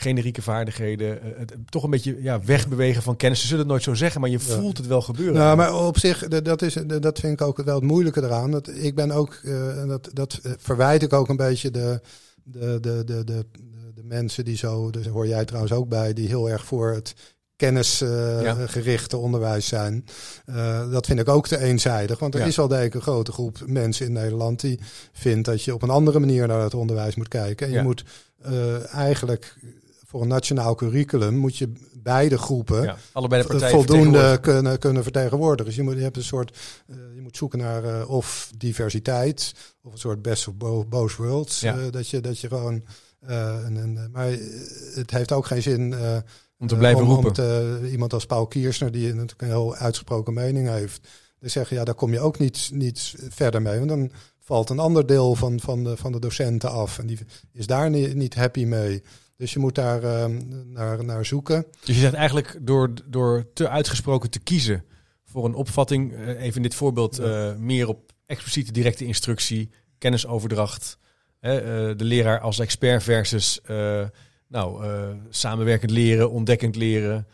[SPEAKER 1] generieke vaardigheden, uh, toch een beetje ja, wegbewegen van kennis. Ze zullen het nooit zo zeggen, maar je voelt het wel gebeuren.
[SPEAKER 2] Nou, maar op zich, dat, is, dat vind ik ook wel het moeilijke eraan. Dat, ik ben ook, uh, dat, dat verwijt ik ook een beetje de, de, de, de, de, de mensen die zo, daar hoor jij trouwens ook bij, die heel erg voor het kennisgerichte uh, onderwijs zijn. Uh, dat vind ik ook te eenzijdig. Want er is al degelijk een grote groep mensen in Nederland die vindt dat je op een andere manier naar het onderwijs moet kijken. En je moet uh, eigenlijk voor een nationaal curriculum moet je beide groepen ja,
[SPEAKER 1] allebei de
[SPEAKER 2] voldoende kunnen, kunnen vertegenwoordigen. Dus je, moet, je hebt een soort, uh, je moet zoeken naar uh, of diversiteit of een soort best of both worlds. Ja. Uh, dat, je, dat je gewoon. Maar het heeft ook geen zin.
[SPEAKER 1] om te blijven om, roepen.
[SPEAKER 2] Te, iemand als Paul Kiersner, die natuurlijk een heel uitgesproken mening heeft. te zeggen, ja, daar kom je ook niet, niet verder mee. Want dan valt een ander deel van, van, de, van de docenten af. En die is daar niet, niet happy mee. Dus je moet daar uh, naar, naar zoeken.
[SPEAKER 1] Dus je zegt eigenlijk door, door te uitgesproken te kiezen voor een opvatting, uh, even in dit voorbeeld, uh, meer op expliciete directe instructie, kennisoverdracht, de leraar als expert versus nou, samenwerkend leren, ontdekkend leren,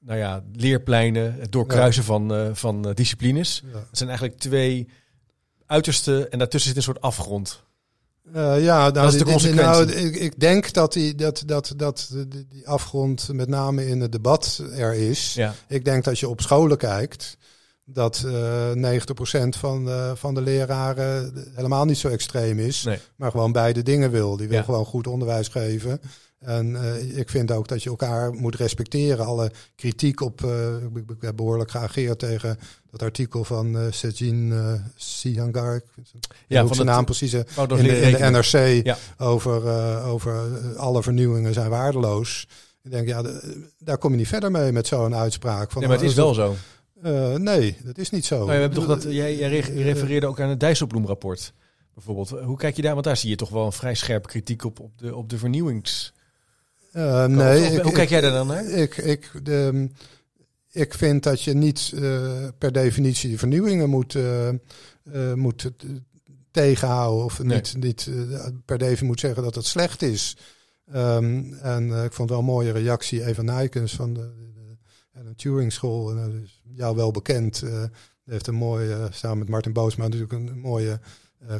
[SPEAKER 1] nou ja, leerpleinen, het doorkruisen ja. van, van disciplines. Ja. Dat zijn eigenlijk twee uiterste en daartussen zit een soort afgrond.
[SPEAKER 2] Uh, ja, nou, dat is de consequentie. Nou, ik, ik, denk dat die, dat, dat, dat die afgrond met name in het debat er is. Ja. Ik denk dat je op scholen kijkt, dat uh, 90% van, uh, van de leraren helemaal niet zo extreem is, nee. maar gewoon beide dingen wil. Die wil ja. gewoon goed onderwijs geven. En uh, ik vind ook dat je elkaar moet respecteren. Alle kritiek op, uh, ik, ik, heb behoorlijk geageerd tegen dat artikel van uh, Sejin uh, Sihangar. Ja, van zijn naam precies. In de, in de NRC ja. over, uh, over alle vernieuwingen zijn waardeloos. Ik denk, ja, de, daar kom je niet verder mee met zo'n uitspraak.
[SPEAKER 1] Van, nee, maar het is wel zo.
[SPEAKER 2] nee, dat is niet zo.
[SPEAKER 1] Nou, je, hebt toch dat, jij, jij refereerde ook aan het Dijsselbloemrapport. Bijvoorbeeld. Hoe kijk je daar? Want daar zie je toch wel een vrij scherpe kritiek op, op de, op de vernieuwings
[SPEAKER 2] uh, nee.
[SPEAKER 1] Hoe kijk jij daar dan naar?
[SPEAKER 2] Ik, ik, de, ik vind dat je niet uh, per definitie de vernieuwingen moet, uh, moet tegenhouden. Of nee. niet, niet per definitie moet zeggen dat het slecht is. Um, en ik vond wel een mooie reactie Eva Nijkens van de, de, de Turing School. En dat is jou wel bekend. heeft een mooie, samen met Martin Boosma natuurlijk een mooie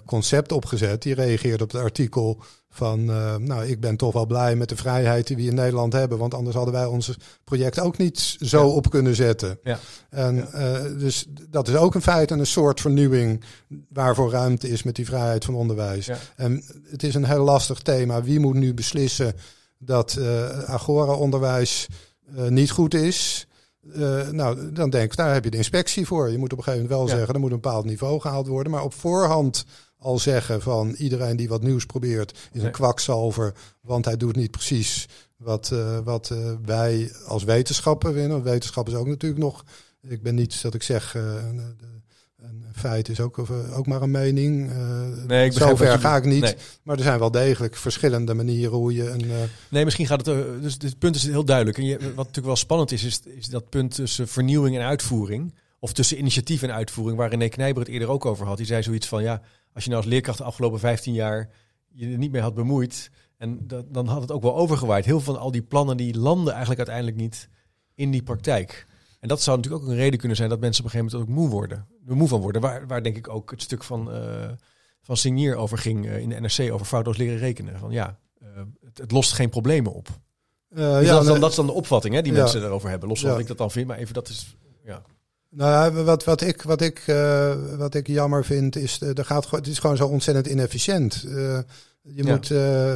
[SPEAKER 2] concept opgezet. Die reageert op het artikel van, uh, nou, ik ben toch wel blij met de vrijheid die we in Nederland hebben, want anders hadden wij ons project ook niet zo op kunnen zetten.
[SPEAKER 1] Ja.
[SPEAKER 2] En ja. Uh, dus dat is ook een feit en een soort vernieuwing waarvoor ruimte is met die vrijheid van onderwijs.
[SPEAKER 1] Ja.
[SPEAKER 2] En het is een heel lastig thema. Wie moet nu beslissen dat uh, agora-onderwijs niet goed is? Nou, dan denk ik, daar heb je de inspectie voor. Je moet op een gegeven moment wel
[SPEAKER 1] Ja.
[SPEAKER 2] zeggen, er moet een bepaald niveau gehaald worden. Maar op voorhand al zeggen van iedereen die wat nieuws probeert is
[SPEAKER 1] Nee.
[SPEAKER 2] een kwakzalver, want hij doet niet precies wat, eh, wat eh, wij als wetenschappen winnen. Want Wetenschap is ook natuurlijk nog, ik ben niet dat ik zeg, eh, een, feit is ook, eh, ook maar een mening. Eh,
[SPEAKER 1] Nee, ik
[SPEAKER 2] zover ga ik niet.
[SPEAKER 1] Nee.
[SPEAKER 2] Maar er zijn wel degelijk verschillende manieren hoe je een... eh,
[SPEAKER 1] Nee, misschien gaat het. Dus het punt is heel duidelijk. En je, wat natuurlijk wel spannend is, is, is dat punt tussen vernieuwing en uitvoering. Of tussen initiatief en uitvoering, waar René Knijber het eerder ook over had. Die zei zoiets van: ja, als je nou als leerkracht de afgelopen 15 jaar je er niet mee had bemoeid. En dat, dan had het ook wel overgewaaid. Heel veel van al die plannen die landen eigenlijk uiteindelijk niet in die praktijk. En dat zou natuurlijk ook een reden kunnen zijn dat mensen op een gegeven moment ook moe worden. Moe van worden. Waar, waar denk ik ook het stuk van, eh van Signier over ging eh, in de NRC over foutloos leren rekenen. Van ja, eh, het, het lost geen problemen op.
[SPEAKER 2] eh,
[SPEAKER 1] Dus
[SPEAKER 2] ja,
[SPEAKER 1] dat, is dan, dat is dan de opvatting hè, die
[SPEAKER 2] Ja.
[SPEAKER 1] mensen daarover hebben. Los van
[SPEAKER 2] Ja.
[SPEAKER 1] wat ik dat dan vind, maar even dat is... Ja,
[SPEAKER 2] Nou ja, wat, wat, ik, wat, ik, wat ik jammer vind, is uh, er gaat, het is gewoon zo ontzettend inefficiënt. Uh, je
[SPEAKER 1] Ja.
[SPEAKER 2] moet, uh,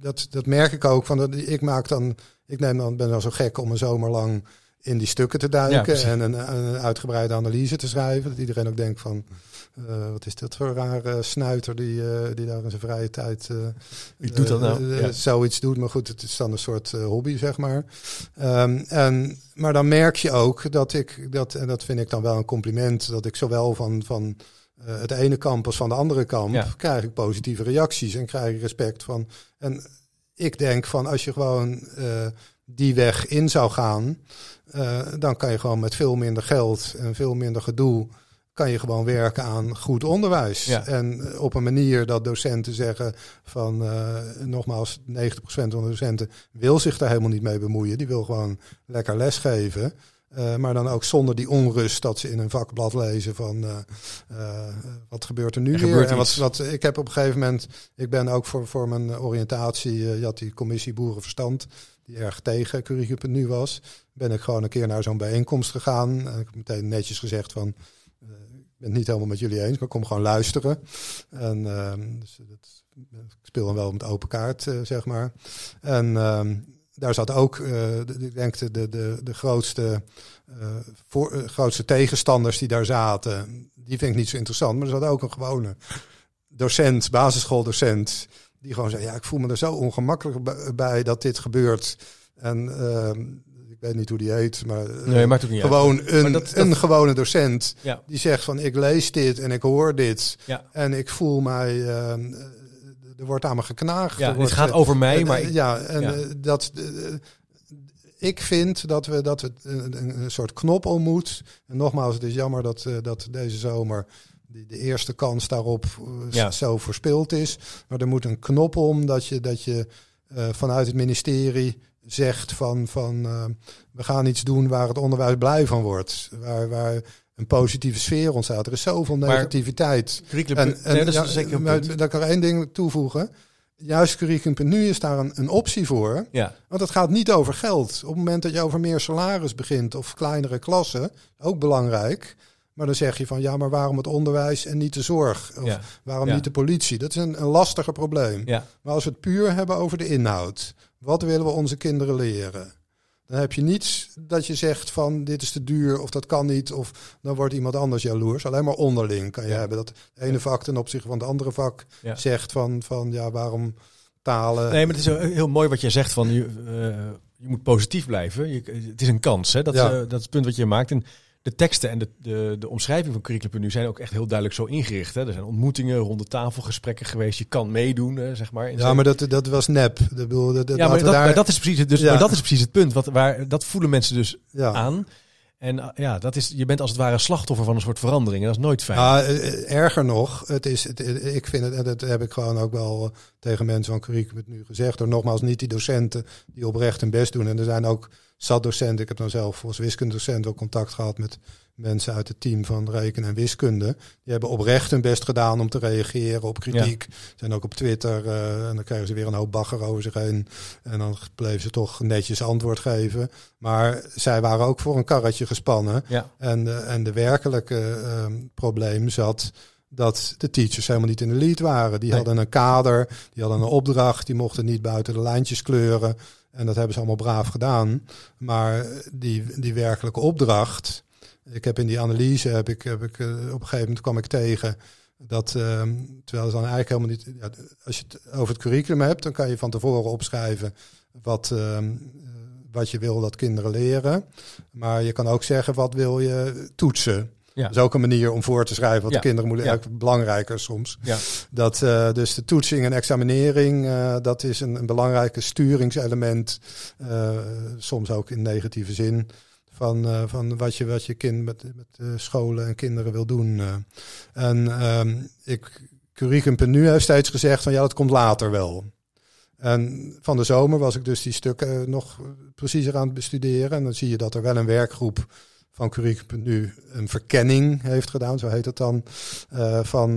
[SPEAKER 2] dat, dat merk ik ook. Van dat, ik maak dan, ik neem dan, ben dan zo gek om een zomer lang in die stukken te duiken en een, een uitgebreide analyse te schrijven. Dat iedereen ook denkt van, uh, wat is dat voor een rare snuiter die, uh, die daar in zijn vrije tijd uh,
[SPEAKER 1] Wie doet dat nou? Ja.
[SPEAKER 2] zoiets doet. Maar goed, het is dan een soort hobby, zeg maar. Um, en, maar dan merk je ook dat ik, dat, en dat vind ik dan wel een compliment, dat ik zowel van, van het ene kamp als van de andere kamp
[SPEAKER 1] Ja.
[SPEAKER 2] krijg ik positieve reacties en krijg ik respect van. En ik denk van als je gewoon die weg in zou gaan, uh, dan kan je gewoon met veel minder geld en veel minder gedoe kan je gewoon werken aan goed onderwijs.
[SPEAKER 1] Ja.
[SPEAKER 2] En op een manier dat docenten zeggen van, uh, nogmaals, 90% van de docenten wil zich daar helemaal niet mee bemoeien. Die wil gewoon lekker lesgeven. Uh, maar dan ook zonder die onrust dat ze in een vakblad lezen van uh, uh, wat gebeurt er nu
[SPEAKER 1] Er
[SPEAKER 2] weer.
[SPEAKER 1] gebeurt
[SPEAKER 2] en wat, ik heb op een gegeven moment, ik ben ook voor, voor mijn oriëntatie, je had die commissie Boerenverstand, die erg tegen curriculum.nu was. Ben ik gewoon een keer naar zo'n bijeenkomst gegaan. En ik heb meteen netjes gezegd van, uh, ik ben het niet helemaal met jullie eens, maar kom gewoon luisteren. En uh, dus dat, ik speel dan wel met open kaart, uh, zeg maar. En uh, daar zat ook, de, ik denk, de, de, de, grootste, voor, grootste tegenstanders die daar zaten. Die vind ik niet zo interessant. Maar er zat ook een gewone docent, basisschooldocent. Die gewoon zei, ja, ik voel me er zo ongemakkelijk bij dat dit gebeurt. En uh, ik weet niet hoe die heet, maar, uh,
[SPEAKER 1] Nee, maakt ook niet uit.
[SPEAKER 2] gewoon een,
[SPEAKER 1] Maar dat-
[SPEAKER 2] een
[SPEAKER 1] dat-
[SPEAKER 2] gewone docent.
[SPEAKER 1] Ja.
[SPEAKER 2] Die zegt van, ik lees dit en ik hoor dit.
[SPEAKER 1] Ja.
[SPEAKER 2] En ik voel mij, uh, er wordt aan me geknaagd.
[SPEAKER 1] Ja, het
[SPEAKER 2] wordt,
[SPEAKER 1] gaat
[SPEAKER 2] eh,
[SPEAKER 1] over mij,
[SPEAKER 2] eh,
[SPEAKER 1] maar
[SPEAKER 2] eh,
[SPEAKER 1] ik,
[SPEAKER 2] ja, en
[SPEAKER 1] ja.
[SPEAKER 2] eh, dat. eh, ik vind dat we dat we een, soort knop om moet. En nogmaals, het is jammer dat, eh, dat deze zomer die, de eerste kans daarop eh,
[SPEAKER 1] Ja.
[SPEAKER 2] zo verspeeld is. Maar er moet een knop om dat je, dat je eh, vanuit het ministerie zegt van, van eh, we gaan iets doen waar het onderwijs blij van wordt. Waar, waar een positieve sfeer ontstaat. Er is zoveel negativiteit.
[SPEAKER 1] curriculum,
[SPEAKER 2] En, en
[SPEAKER 1] nee, dat is
[SPEAKER 2] ja,
[SPEAKER 1] zeker
[SPEAKER 2] maar dat kan er één ding toevoegen. Juist curriculum.nu is daar een, een optie voor.
[SPEAKER 1] Ja,
[SPEAKER 2] Want het gaat niet over geld. Op het moment dat je over meer salaris begint of kleinere klassen, ook belangrijk. Maar dan zeg je van ja, maar waarom het onderwijs en niet de zorg? Of
[SPEAKER 1] ja,
[SPEAKER 2] waarom
[SPEAKER 1] Ja.
[SPEAKER 2] niet de politie? Dat is een, een lastiger probleem.
[SPEAKER 1] ja.
[SPEAKER 2] Maar als we het puur hebben over de inhoud, wat willen we onze kinderen leren? Dan heb je niets dat je zegt van dit is te duur of dat kan niet of dan wordt iemand anders jaloers. Alleen maar onderling kan je hebben dat het ene vak ten opzichte van het andere vak zegt van, van ja waarom talen.
[SPEAKER 1] Nee, maar het is heel- mooi wat jij zegt van je, eh, je moet positief blijven. Je, het is een kans, hè? Dat, is, eh, dat is het punt wat je maakt. En de teksten en de, de, de omschrijving van curriculum nu zijn ook echt heel duidelijk zo ingericht. Hè? Er zijn ontmoetingen, ronde tafelgesprekken geweest. Je kan meedoen, eh, zeg maar.
[SPEAKER 2] Ja,
[SPEAKER 1] zijn-
[SPEAKER 2] maar dat, dat was nep. Dat, bedoel, dat,
[SPEAKER 1] ja, maar dat,
[SPEAKER 2] daar,
[SPEAKER 1] maar dat is precies het, dus,
[SPEAKER 2] Ja.
[SPEAKER 1] maar dat is precies het punt. Wat, waar, dat voelen mensen dus
[SPEAKER 2] ja.
[SPEAKER 1] aan. En uh, ja, dat is, je bent als het ware slachtoffer van een soort verandering. En dat is nooit fijn.
[SPEAKER 2] Ja, eh, erger nog, het is, eh, ik vind het, en dat heb ik gewoon ook wel eh, tegen mensen van curriculum nu gezegd. Door nogmaals niet die docenten die oprecht hun best doen. En er zijn ook zat docenten. Ik heb dan zelf als wiskundedocent ook contact gehad met mensen uit het team van rekenen en wiskunde. Die hebben oprecht hun best gedaan om te reageren op kritiek. Zijn ook op Twitter en dan krijgen ze weer een hoop bagger over zich heen. En dan bleven ze toch netjes antwoord geven. Maar zij waren ook voor een karretje gespannen.
[SPEAKER 1] Ja.
[SPEAKER 2] En, de, en de werkelijke ehm, probleem zat dat de teachers helemaal niet in de lead waren. Die
[SPEAKER 1] Nee.
[SPEAKER 2] hadden een kader, die hadden een opdracht, die mochten niet buiten de lijntjes kleuren. En dat hebben ze allemaal braaf gedaan. Maar die, die werkelijke opdracht. Ik heb in die analyse, heb ik, heb ik, eh, op een gegeven moment kwam ik tegen dat, ehm, terwijl het dan eigenlijk helemaal niet. Ja, als je het over het curriculum hebt, dan kan je van tevoren opschrijven wat, eh, wat je wil dat kinderen leren. Maar je kan ook zeggen wat wil je toetsen.
[SPEAKER 1] Ja.
[SPEAKER 2] Dat is ook een manier om voor te schrijven wat
[SPEAKER 1] Ja.
[SPEAKER 2] de kinderen moeten.
[SPEAKER 1] Ja.
[SPEAKER 2] Eigenlijk belangrijker soms.
[SPEAKER 1] Ja.
[SPEAKER 2] Dat, eh, dus de toetsing en examinering, eh, dat is een, een belangrijke sturingselement. eh, soms ook in negatieve zin. Van, eh, van wat je, wat je kind met, met eh, scholen en kinderen wil doen. eh. En ehm ik, Curriculum.nu heeft steeds gezegd van ja, dat komt later wel. En van de zomer was ik dus die stukken nog preciezer aan het bestuderen. En dan zie je dat er wel een werkgroep van Curriculum.nu een verkenning heeft gedaan, zo heet het dan, van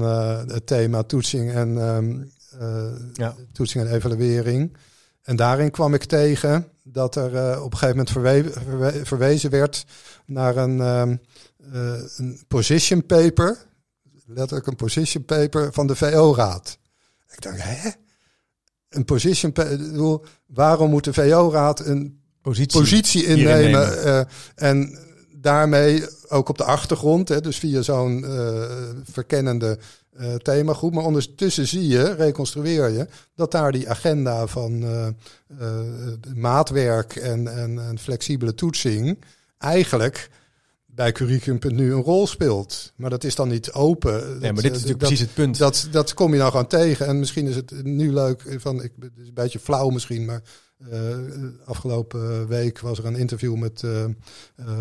[SPEAKER 2] het thema toetsing en, ehm, eh,
[SPEAKER 1] Ja.
[SPEAKER 2] toetsing en evaluering. En daarin kwam ik tegen dat er eh, op een gegeven moment verwe- verwe- verwezen werd naar een, eh, een position paper, letterlijk een position paper van de VO-raad. Ik dacht, hè? Een position paper, ik bedoel, waarom moet de VO-raad een
[SPEAKER 1] Positie.
[SPEAKER 2] innemen.
[SPEAKER 1] nemen.
[SPEAKER 2] eh, en daarmee ook op de achtergrond, hè, dus via zo'n eh, verkennende eh, themagroep. Maar ondertussen zie je, reconstrueer je, dat daar die agenda van eh, maatwerk en, en, en flexibele toetsing eigenlijk bij curriculum.nu een rol speelt. Maar dat is dan niet open.
[SPEAKER 1] Nee,
[SPEAKER 2] Dat,
[SPEAKER 1] maar dit is natuurlijk
[SPEAKER 2] dat-
[SPEAKER 1] precies het punt.
[SPEAKER 2] dat, dat kom je dan gewoon tegen. En misschien is het nu leuk. Van, ik, het is een beetje flauw misschien, maar eh, afgelopen week was er een interview met eh, eh,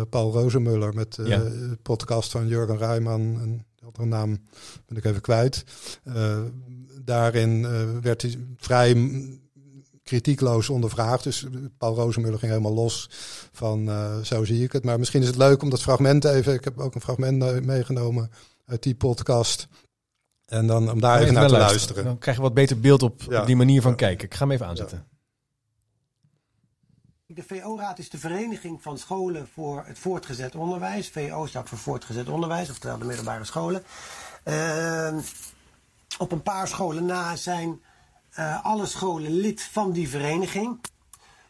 [SPEAKER 2] Paul Rozenmuller met eh,
[SPEAKER 1] Ja.
[SPEAKER 2] de podcast van Jurgen Rijman. En de andere naam ben ik even kwijt. Eh, daarin eh, werd hij vrij kritiekloos ondervraagd. Dus Paul Rozenmuller ging helemaal los van eh, zo zie ik het. Maar misschien is het leuk om dat fragment even. Ik heb ook een fragment meegenomen uit die podcast. En dan om daar even naar te luisteren.
[SPEAKER 1] Dan krijg je wat beter beeld op,
[SPEAKER 2] Ja.
[SPEAKER 1] op die manier van kijken. Ik ga hem even aanzetten.
[SPEAKER 4] De VO-raad is de vereniging van scholen voor het voortgezet onderwijs. VO staat voor voortgezet onderwijs, oftewel de middelbare scholen. Ehm, op een paar scholen na zijn eh, alle scholen lid van die vereniging.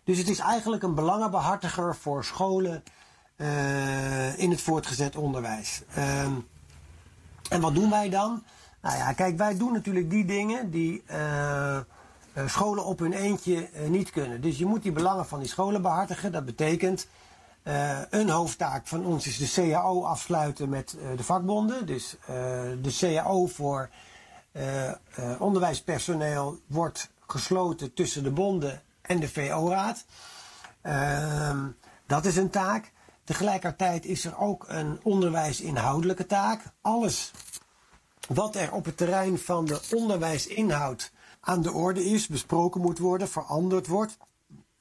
[SPEAKER 4] Dus het is eigenlijk een belangenbehartiger voor scholen eh, in het voortgezet onderwijs. Ehm, en wat doen wij dan? Nou ja, kijk, wij doen natuurlijk die dingen die eh, scholen op hun eentje eh, niet kunnen. Dus je moet die belangen van die scholen behartigen. Dat betekent, eh, een hoofdtaak van ons is de CAO afsluiten met eh, de vakbonden. Dus eh, de CAO voor eh, eh, onderwijspersoneel wordt gesloten tussen de bonden en de VO-raad. Ehm, dat is een taak. Tegelijkertijd is er ook een onderwijsinhoudelijke taak. Alles wat er op het terrein van de onderwijsinhoud aan de orde is, besproken moet worden, veranderd wordt,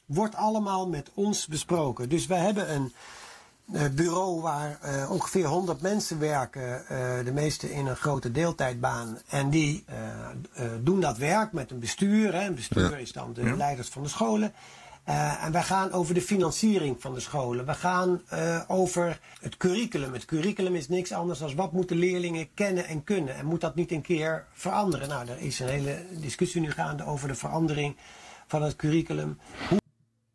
[SPEAKER 4] wordt allemaal met ons besproken. Dus wij hebben een eh, bureau waar eh, ongeveer 100 mensen werken, eh, de meeste in een grote deeltijdbaan. En die doen dat werk met een bestuur. Hè. Een bestuur is dan de leiders van de scholen. Eh, en wij gaan over de financiering van de scholen. We gaan eh, over het curriculum. Het curriculum is niks anders dan wat moeten leerlingen kennen en kunnen. En moet dat niet een keer veranderen? Nou, er is een hele discussie nu gaande over de verandering van het curriculum. Hoe...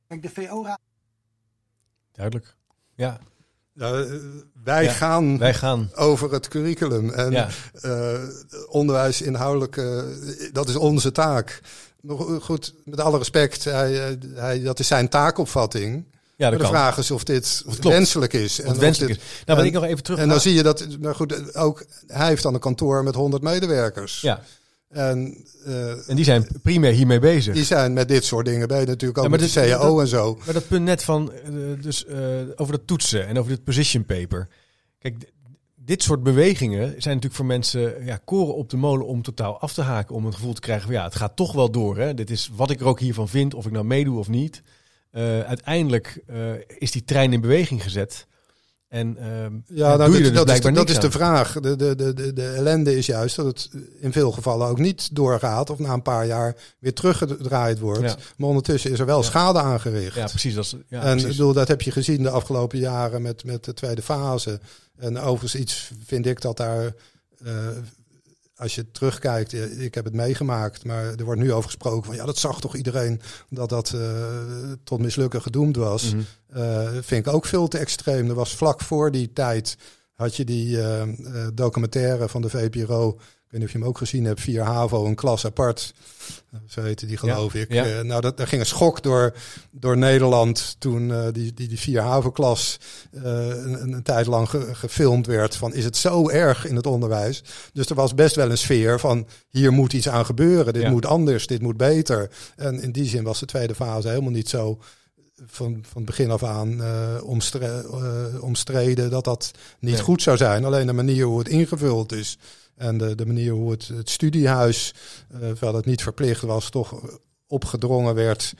[SPEAKER 4] Kijk, de VO-raad
[SPEAKER 1] Duidelijk. Ja,
[SPEAKER 2] Ja, eh, wij
[SPEAKER 1] Ja,
[SPEAKER 2] gaan
[SPEAKER 1] wij gaan.
[SPEAKER 2] over het curriculum. En
[SPEAKER 1] Ja.
[SPEAKER 2] eh, onderwijs inhoudelijk, dat is onze taak. Goed, met alle respect, hij, eh, hij, dat is zijn taakopvatting.
[SPEAKER 1] Ja,
[SPEAKER 2] de
[SPEAKER 1] kan.
[SPEAKER 2] vraag is of dit wenselijk is. Of
[SPEAKER 1] wenselijk
[SPEAKER 2] dit-
[SPEAKER 1] is. Nou,
[SPEAKER 2] en-
[SPEAKER 1] ik nog even terug
[SPEAKER 2] En dan zie je dat, maar goed, ook hij heeft dan een kantoor met 100 medewerkers.
[SPEAKER 1] Ja,
[SPEAKER 2] En eh,
[SPEAKER 1] en die zijn primair hiermee bezig.
[SPEAKER 2] die zijn met dit soort dingen bezig, natuurlijk ook
[SPEAKER 1] Ja, maar
[SPEAKER 2] met de
[SPEAKER 1] dit-
[SPEAKER 2] CAO
[SPEAKER 1] dat-
[SPEAKER 2] en zo.
[SPEAKER 1] Maar dat punt net van, eh, dus over dat toetsen en over dit position paper. Kijk, dit soort bewegingen zijn natuurlijk voor mensen ja, koren op de molen om totaal af te haken. Om het gevoel te krijgen van ja, het gaat toch wel door. Hè? Dit is wat ik er ook hiervan vind, of ik nou meedoe of niet. Eh, uiteindelijk eh, is die trein in beweging gezet. En ehm,
[SPEAKER 2] Ja, nou, dat,
[SPEAKER 1] dus
[SPEAKER 2] dat, is, de, dat is de vraag. De, de, de, de, de ellende is juist dat het in veel gevallen ook niet doorgaat of na een paar jaar weer teruggedraaid wordt.
[SPEAKER 1] Ja.
[SPEAKER 2] Maar ondertussen is er wel
[SPEAKER 1] Ja.
[SPEAKER 2] schade aangericht.
[SPEAKER 1] Ja, precies. Dat is, ja,
[SPEAKER 2] en ik bedoel, dat heb je gezien de afgelopen jaren met, met de tweede fase. En overigens iets vind ik dat daar, eh, als je terugkijkt, eh, ik heb het meegemaakt, maar er wordt nu over gesproken van ja, dat zag toch iedereen dat dat eh, tot mislukken gedoemd was. Eh, vind ik ook veel te extreem. Er was vlak voor die tijd had je die documentaire van de VPRO. Ik weet niet of je hem ook gezien hebt. Vier HAVO, een klas apart. Zo heette die geloof ik.
[SPEAKER 1] ja.
[SPEAKER 2] Eh, nou, dat, daar ging een schok door, door Nederland toen eh, die, die, die vier HAVO-klas eh, een, een tijd lang ge- gefilmd werd. Van is het zo erg in het onderwijs? Dus er was best wel een sfeer van hier moet iets aan gebeuren. Dit
[SPEAKER 1] Ja.
[SPEAKER 2] moet anders, dit moet beter. En in die zin was de tweede fase helemaal niet zo van, van begin af aan omstre- omstreden dat dat niet
[SPEAKER 1] Nee.
[SPEAKER 2] goed zou zijn. Alleen de manier hoe het ingevuld is en de, de manier hoe het, het studiehuis, eh terwijl het niet verplicht was, toch opgedrongen werd.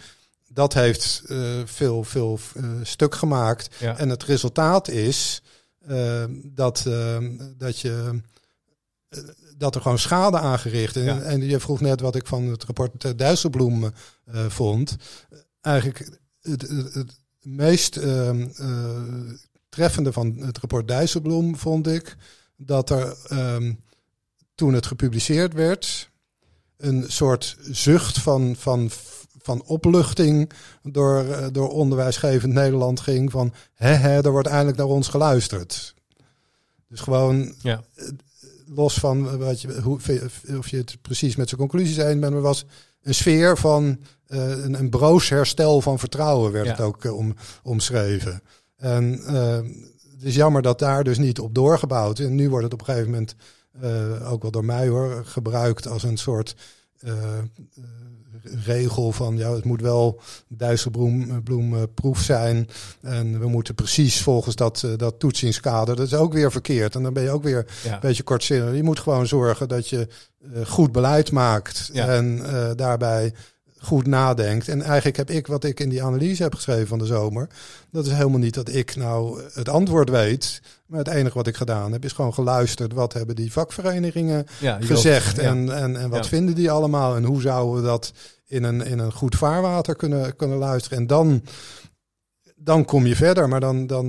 [SPEAKER 2] Dat heeft eh, veel, veel eh, stuk gemaakt.
[SPEAKER 1] Ja.
[SPEAKER 2] En het resultaat is dat, dat je dat er gewoon schade aangericht. En,
[SPEAKER 1] Ja.
[SPEAKER 2] en je vroeg net wat ik van het rapport Dijsselbloem eh, vond. Eigenlijk het, het, het meest treffende van het rapport Dijsselbloem vond ik dat er ehm, toen het gepubliceerd werd een soort zucht van, van, van opluchting door, eh, door onderwijsgevend Nederland ging van hè, hè, er wordt eindelijk naar ons geluisterd. Dus gewoon
[SPEAKER 1] Ja.
[SPEAKER 2] los van wat je, hoe, of je het precies met zijn conclusies eens bent, maar was een sfeer van eh, een, een broos herstel van vertrouwen, werd
[SPEAKER 1] Ja.
[SPEAKER 2] het ook eh, om, omschreven. En eh, het is jammer dat daar dus niet op doorgebouwd. En nu wordt het op een gegeven moment, eh, ook wel door mij hoor, gebruikt als een soort eh, eh, regel van ja, het moet wel Dijsselbloemproef zijn. En we moeten precies volgens dat, dat toetsingskader. Dat is ook weer verkeerd. En dan ben je ook weer
[SPEAKER 1] Ja.
[SPEAKER 2] een beetje kortzinnig. Je moet gewoon zorgen dat je goed beleid maakt.
[SPEAKER 1] Ja.
[SPEAKER 2] En daarbij goed nadenkt. En eigenlijk heb ik wat ik in die analyse heb geschreven van de zomer. Dat is helemaal niet dat ik nou het antwoord weet. Maar het enige wat ik gedaan heb is gewoon geluisterd. Wat hebben die vakverenigingen
[SPEAKER 1] Ja,
[SPEAKER 2] gezegd?
[SPEAKER 1] ja.
[SPEAKER 2] En, en, en wat
[SPEAKER 1] Ja.
[SPEAKER 2] vinden die allemaal? En hoe zouden we dat in een, in een goed vaarwater kunnen, kunnen luisteren? En dan, dan kom je verder. Maar dan, dan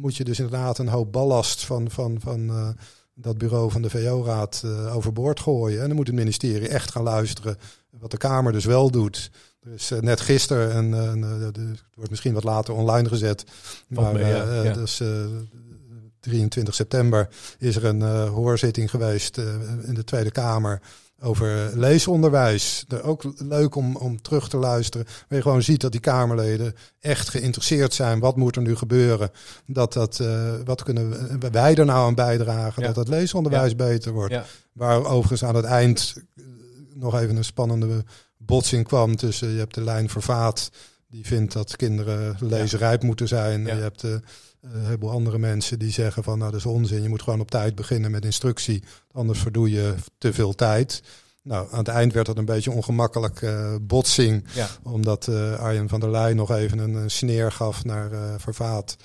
[SPEAKER 2] moet je dus inderdaad een hoop ballast van, van, van eh, dat bureau van de VO-raad eh, overboord gooien. En dan moet het ministerie echt gaan luisteren. Wat de Kamer dus wel doet. Dus net gisteren, en eh, het wordt misschien wat later online gezet.
[SPEAKER 1] Valt
[SPEAKER 2] Maar
[SPEAKER 1] mee, ja,
[SPEAKER 2] eh, eh,
[SPEAKER 1] ja.
[SPEAKER 2] dus 23 september is er een hoorzitting geweest in de Tweede Kamer over leesonderwijs. Er ook leuk om, om terug te luisteren. Waar je gewoon ziet dat die Kamerleden echt geïnteresseerd zijn. Wat moet er nu gebeuren? Dat dat, eh, wat kunnen we- wij er nou aan bijdragen?
[SPEAKER 1] Ja.
[SPEAKER 2] Dat het leesonderwijs beter wordt.
[SPEAKER 1] Ja.
[SPEAKER 2] Waar overigens aan het eind eh, nog even een spannende botsing kwam tussen je hebt de lijn vervaat. Die vindt dat kinderen lezenrijp moeten zijn. Je hebt eh, een heleboel andere mensen die zeggen van nou dat is onzin. Je moet gewoon op tijd beginnen met instructie. Anders verdoe je te veel tijd. Nou, aan het eind werd dat een beetje ongemakkelijk eh, botsing.
[SPEAKER 1] Ja.
[SPEAKER 2] Omdat eh, Arjen van der Leyen nog even een, een sneer gaf naar eh, Vervaat.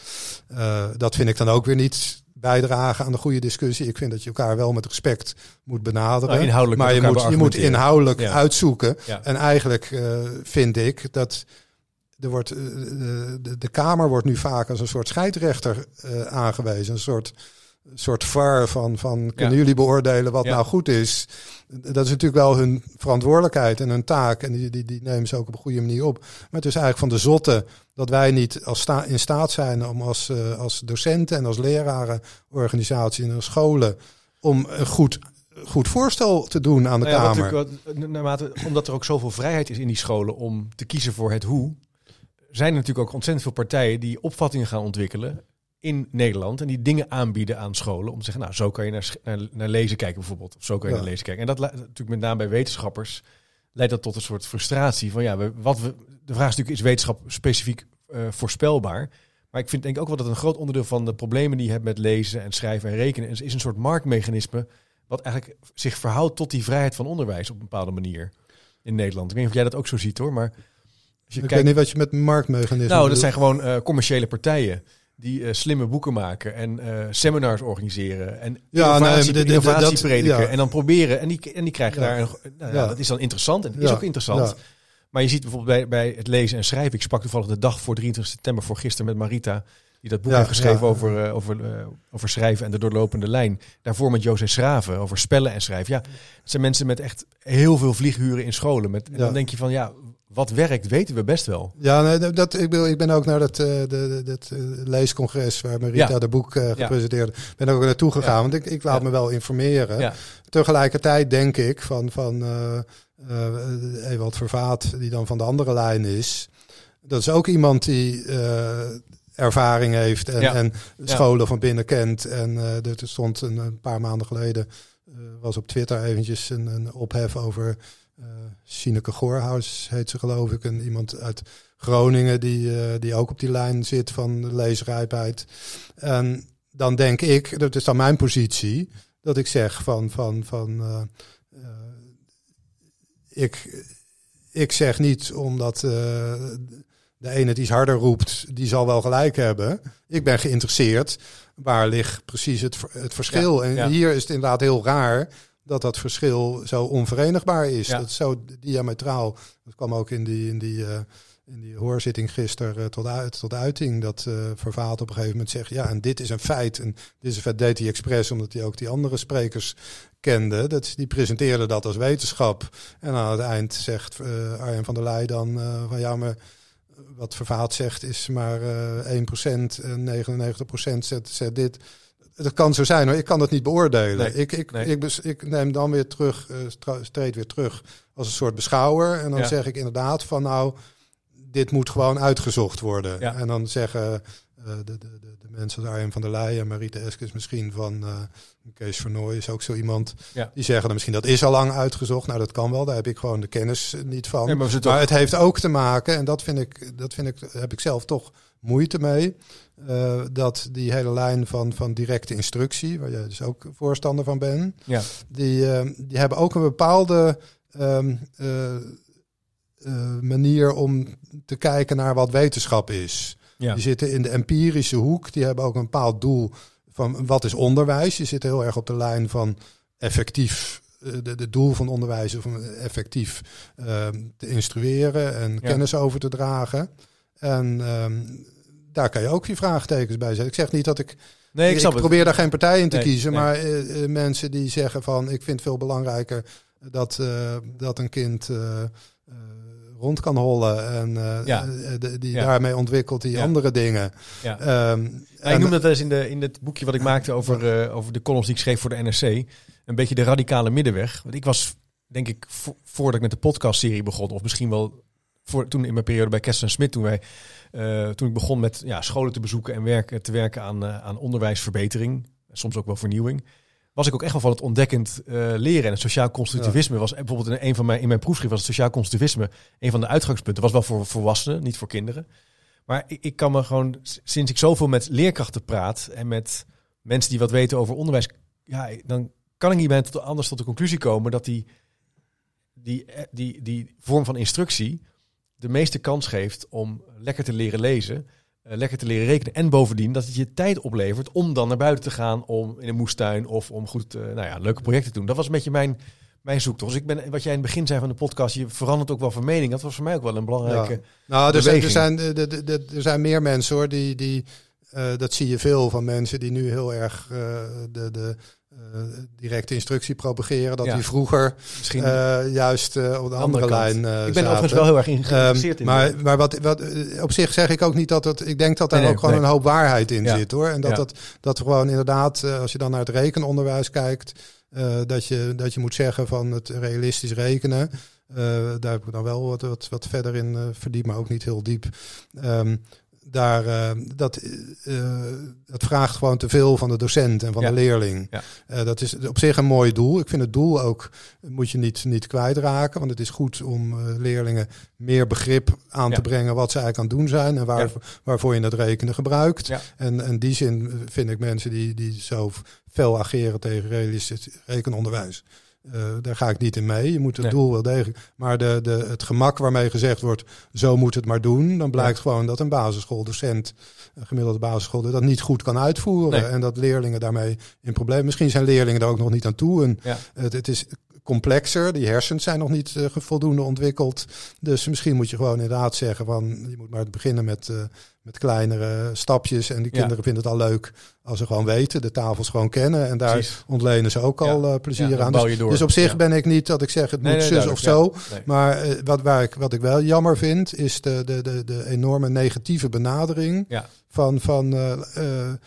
[SPEAKER 2] Eh, dat vind ik dan ook weer niet bijdragen aan de goede discussie. Ik vind dat je elkaar wel met respect moet benaderen.
[SPEAKER 1] Nou, inhoudelijk
[SPEAKER 2] maar je moet, je moet inhoudelijk
[SPEAKER 1] Ja.
[SPEAKER 2] uitzoeken.
[SPEAKER 1] Ja.
[SPEAKER 2] En eigenlijk eh, vind ik dat er wordt, eh, de, de Kamer wordt nu vaak als een soort scheidsrechter eh, aangewezen. Een soort, soort VAR van, van kunnen
[SPEAKER 1] Ja.
[SPEAKER 2] jullie beoordelen wat
[SPEAKER 1] Ja.
[SPEAKER 2] nou goed is. Dat is natuurlijk wel hun verantwoordelijkheid en hun taak. En die, die, die nemen ze ook op een goede manier op. Maar het is eigenlijk van de zotte dat wij niet als sta, in staat zijn om als, eh, als docenten en als leraren, organisatie en als scholen, om een goed, goed voorstel te doen aan de
[SPEAKER 1] Nou ja,
[SPEAKER 2] Kamer.
[SPEAKER 1] wat- naarmate, omdat er ook zoveel vrijheid is in die scholen om te kiezen voor het hoe, zijn er natuurlijk ook ontzettend veel partijen die opvattingen gaan ontwikkelen in Nederland en die dingen aanbieden aan scholen om te zeggen, nou, zo kan je naar, naar, naar lezen kijken bijvoorbeeld, of zo kan je
[SPEAKER 2] Ja.
[SPEAKER 1] naar lezen kijken. En dat natuurlijk met name bij wetenschappers leidt dat tot een soort frustratie van ja, we, wat we, de vraag is natuurlijk, is wetenschap specifiek eh, voorspelbaar? Maar ik vind denk ik ook wel dat een groot onderdeel van de problemen die je hebt met lezen en schrijven en rekenen is, is een soort marktmechanisme wat eigenlijk zich verhoudt tot die vrijheid van onderwijs op een bepaalde manier in Nederland. Ik weet niet of jij dat ook zo ziet hoor, maar je
[SPEAKER 2] Ik
[SPEAKER 1] kijkt,
[SPEAKER 2] weet niet wat je met marktmechanismen
[SPEAKER 1] nou, dat
[SPEAKER 2] bedoelt.
[SPEAKER 1] zijn gewoon eh, commerciële partijen die eh, slimme boeken maken en eh, seminars organiseren en
[SPEAKER 2] Ja,
[SPEAKER 1] innovatie,
[SPEAKER 2] nee,
[SPEAKER 1] innovatie
[SPEAKER 2] dat-
[SPEAKER 1] prediken.
[SPEAKER 2] ja.
[SPEAKER 1] En dan proberen, en die, en die krijgen
[SPEAKER 2] Ja.
[SPEAKER 1] daar, een, nou ja, dat is dan interessant en het is ook interessant. Maar je ziet bijvoorbeeld bij, bij het lezen en schrijven. Ik sprak toevallig de dag voor 23 september voor gisteren met Marita. Die dat boek heeft geschreven over, over, over schrijven en de doorlopende lijn. Daarvoor met José Schraven over spellen en schrijven. Ja, het zijn mensen met echt heel veel vlieguren in scholen. Met, en dan denk je van ja, wat werkt weten we best wel.
[SPEAKER 2] Ja, nee, dat- ik, bedoel, ik ben ook naar dat, eh, de, dat eh, leescongres waar Marita
[SPEAKER 1] Ja.
[SPEAKER 2] de boek eh, gepresenteerd. Ben ook naartoe gegaan,
[SPEAKER 1] Ja.
[SPEAKER 2] want ik, ik laat
[SPEAKER 1] Ja.
[SPEAKER 2] me wel informeren.
[SPEAKER 1] Ja.
[SPEAKER 2] Tegelijkertijd denk ik van, van Ewald Vervaat, die dan van de andere lijn is. Dat is ook iemand die ervaring heeft en,
[SPEAKER 1] Ja.
[SPEAKER 2] en scholen van binnen kent. En er stond een, een paar maanden geleden, was op Twitter eventjes een, een ophef over Sineke Goorhuis, heet ze geloof ik. En iemand uit Groningen die, eh, die ook op die lijn zit van leesrijpheid. En dan denk ik, dat is dan mijn positie, dat ik zeg van, van, van eh, eh, ik, ik zeg niet omdat eh, de ene het iets harder roept, die zal wel gelijk hebben. Ik ben geïnteresseerd. Waar ligt precies het, het verschil?
[SPEAKER 1] Ja,
[SPEAKER 2] en
[SPEAKER 1] ja.
[SPEAKER 2] hier is het inderdaad heel raar dat dat verschil zo onverenigbaar is.
[SPEAKER 1] Ja.
[SPEAKER 2] Dat zo diametraal. Dat kwam ook in die, in die, eh, in die hoorzitting gisteren eh, tot, uit, tot uiting. Dat Vervaat op een gegeven moment zegt, ja, en dit is een feit. En dit is een feit, deed hij expres, omdat hij ook die andere sprekers kende. Dat, die presenteerden dat als wetenschap. En aan het eind zegt Arjen van der Leij dan van ja, maar wat Vervaat zegt is maar eh 1% en 99% zet, zet dit. Dat kan zo zijn hoor, ik kan dat niet beoordelen.
[SPEAKER 1] Nee,
[SPEAKER 2] ik, ik,
[SPEAKER 1] nee.
[SPEAKER 2] ik, ik neem dan weer terug, eh, stra- treed weer terug als een soort beschouwer. En dan
[SPEAKER 1] Ja.
[SPEAKER 2] zeg ik inderdaad van nou, dit moet gewoon uitgezocht worden.
[SPEAKER 1] Ja.
[SPEAKER 2] En dan zeggen de, de, de, de mensen als Arjen van der Leyen en Mariette Eskes misschien van eh, Kees Vernooy is ook zo iemand.
[SPEAKER 1] Ja.
[SPEAKER 2] Die zeggen dan misschien dat is al lang uitgezocht. Nou, dat kan wel. Daar heb ik gewoon de kennis eh, niet van.
[SPEAKER 1] Maar
[SPEAKER 2] het heeft ook te maken, en dat vind ik, dat vind ik, heb ik zelf toch moeite mee. eh, dat die hele lijn van, van directe instructie, waar jij dus ook voorstander van bent,
[SPEAKER 1] Ja.
[SPEAKER 2] die, eh, die hebben ook een bepaalde ehm, eh, eh, manier om te kijken naar wat wetenschap is.
[SPEAKER 1] Ja.
[SPEAKER 2] Die zitten in de empirische hoek, die hebben ook een bepaald doel van wat is onderwijs. Die zitten heel erg op de lijn van effectief, eh, de, de doel van onderwijs om effectief ehm, te instrueren en kennis over te dragen. En ehm, daar kan je ook je vraagtekens bij zetten. Ik zeg niet dat ik
[SPEAKER 1] Nee, ik
[SPEAKER 2] ik,
[SPEAKER 1] het.
[SPEAKER 2] probeer daar geen partij in te
[SPEAKER 1] Nee,
[SPEAKER 2] kiezen,
[SPEAKER 1] nee.
[SPEAKER 2] maar eh, eh, mensen die zeggen van ik vind veel belangrijker dat, dat een kind rond kan hollen en eh,
[SPEAKER 1] Ja.
[SPEAKER 2] eh, de- die
[SPEAKER 1] Ja.
[SPEAKER 2] daarmee ontwikkelt die
[SPEAKER 1] Ja.
[SPEAKER 2] andere dingen. En-
[SPEAKER 1] ik noem dat eens in, de, in het boekje wat ik maakte over, eh, over de columns die ik schreef voor de NRC. Een beetje de radicale middenweg. Want ik was, denk ik, vo- voordat ik met de podcastserie begon, of misschien wel voor, toen in mijn periode bij Kessler Smit, toen, wij, toen ik begon met ja, scholen te bezoeken en werken, te werken aan, aan onderwijsverbetering, soms ook wel vernieuwing, was ik ook echt wel van het ontdekkend eh, leren. En het sociaal constructivisme was bijvoorbeeld in een van mijn, in mijn proefschrift was het sociaal constructivisme een van de uitgangspunten. Was wel voor volwassenen, niet voor kinderen. Maar ik, ik kan me gewoon, sinds ik zoveel met leerkrachten praat en met mensen die wat weten over onderwijs, ja, dan kan ik niet bij tot, anders tot de conclusie komen dat die, die, eh, die, die vorm van instructie de meeste kans geeft om lekker te leren lezen, lekker te leren rekenen. En bovendien dat het je tijd oplevert om dan naar buiten te gaan om in een moestuin of om goed, eh, nou ja, leuke projecten te doen. Dat was een beetje mijn, mijn zoektocht. Dus ik ben, wat jij in het begin zei van de podcast, je verandert ook wel van mening. Dat was voor mij ook wel een belangrijke.
[SPEAKER 2] Ja. Nou, er zijn, er, zijn, er, zijn meer mensen hoor, die, die eh, dat zie je veel van mensen die nu heel erg eh, de, de eh, directe instructie propageren. Dat
[SPEAKER 1] Ja.
[SPEAKER 2] die vroeger
[SPEAKER 1] Misschien
[SPEAKER 2] eh, juist eh, op de andere, lijn eh
[SPEAKER 1] ik ben
[SPEAKER 2] zaten.
[SPEAKER 1] overigens wel heel erg geïnteresseerd
[SPEAKER 2] Ehm,
[SPEAKER 1] in.
[SPEAKER 2] maar maar wat, wat, eh, op zich zeg ik ook niet dat het. Ik denk dat daar
[SPEAKER 1] Nee, nee,
[SPEAKER 2] ook gewoon
[SPEAKER 1] nee.
[SPEAKER 2] een hoop waarheid in
[SPEAKER 1] Ja.
[SPEAKER 2] zit hoor. En dat,
[SPEAKER 1] Ja.
[SPEAKER 2] dat, dat gewoon inderdaad, eh, als je dan naar het rekenonderwijs kijkt, eh, dat, je, dat je moet zeggen van het realistisch rekenen. eh, daar heb ik dan wel wat, wat, wat verder in eh verdiept, maar ook niet heel diep. Ehm, daar, eh, dat, eh, dat vraagt gewoon te veel van de docent en van
[SPEAKER 1] Ja.
[SPEAKER 2] de leerling.
[SPEAKER 1] Ja.
[SPEAKER 2] Eh, dat is op zich een mooi doel. Ik vind het doel ook, moet je niet, niet kwijtraken. Want het is goed om eh, leerlingen meer begrip aan
[SPEAKER 1] Ja.
[SPEAKER 2] te brengen wat ze eigenlijk aan het doen zijn en waar, waarvoor je dat rekenen gebruikt. En in die zin vind ik mensen die, die zo fel ageren tegen realistisch rekenonderwijs eh, daar ga ik niet in mee. Je moet het
[SPEAKER 1] Nee.
[SPEAKER 2] doel wel degelijk. Maar de, de, het gemak waarmee gezegd wordt, zo moet het maar doen. Dan blijkt gewoon dat een basisschooldocent, een gemiddelde basisschool, dat niet goed kan uitvoeren.
[SPEAKER 1] Nee.
[SPEAKER 2] En dat leerlingen daarmee in problemen. Misschien zijn leerlingen daar ook nog niet aan toe. En
[SPEAKER 1] Ja.
[SPEAKER 2] het, het is complexer. Die hersens zijn nog niet eh, voldoende ontwikkeld. Dus misschien moet je gewoon inderdaad zeggen van je moet maar beginnen met, eh, met kleinere stapjes. En die
[SPEAKER 1] Ja.
[SPEAKER 2] kinderen vinden het al leuk als ze gewoon weten, de tafels gewoon kennen. En daar
[SPEAKER 1] Precies.
[SPEAKER 2] ontlenen ze ook al eh, plezier
[SPEAKER 1] Ja,
[SPEAKER 2] aan. Dus, dus op zich ben ik niet dat ik zeg het
[SPEAKER 1] Nee,
[SPEAKER 2] moet
[SPEAKER 1] nee,
[SPEAKER 2] zus of zo.
[SPEAKER 1] Nee.
[SPEAKER 2] Maar wat, waar ik, wat ik wel jammer vind, is de, de, de, de enorme negatieve benadering van, van de,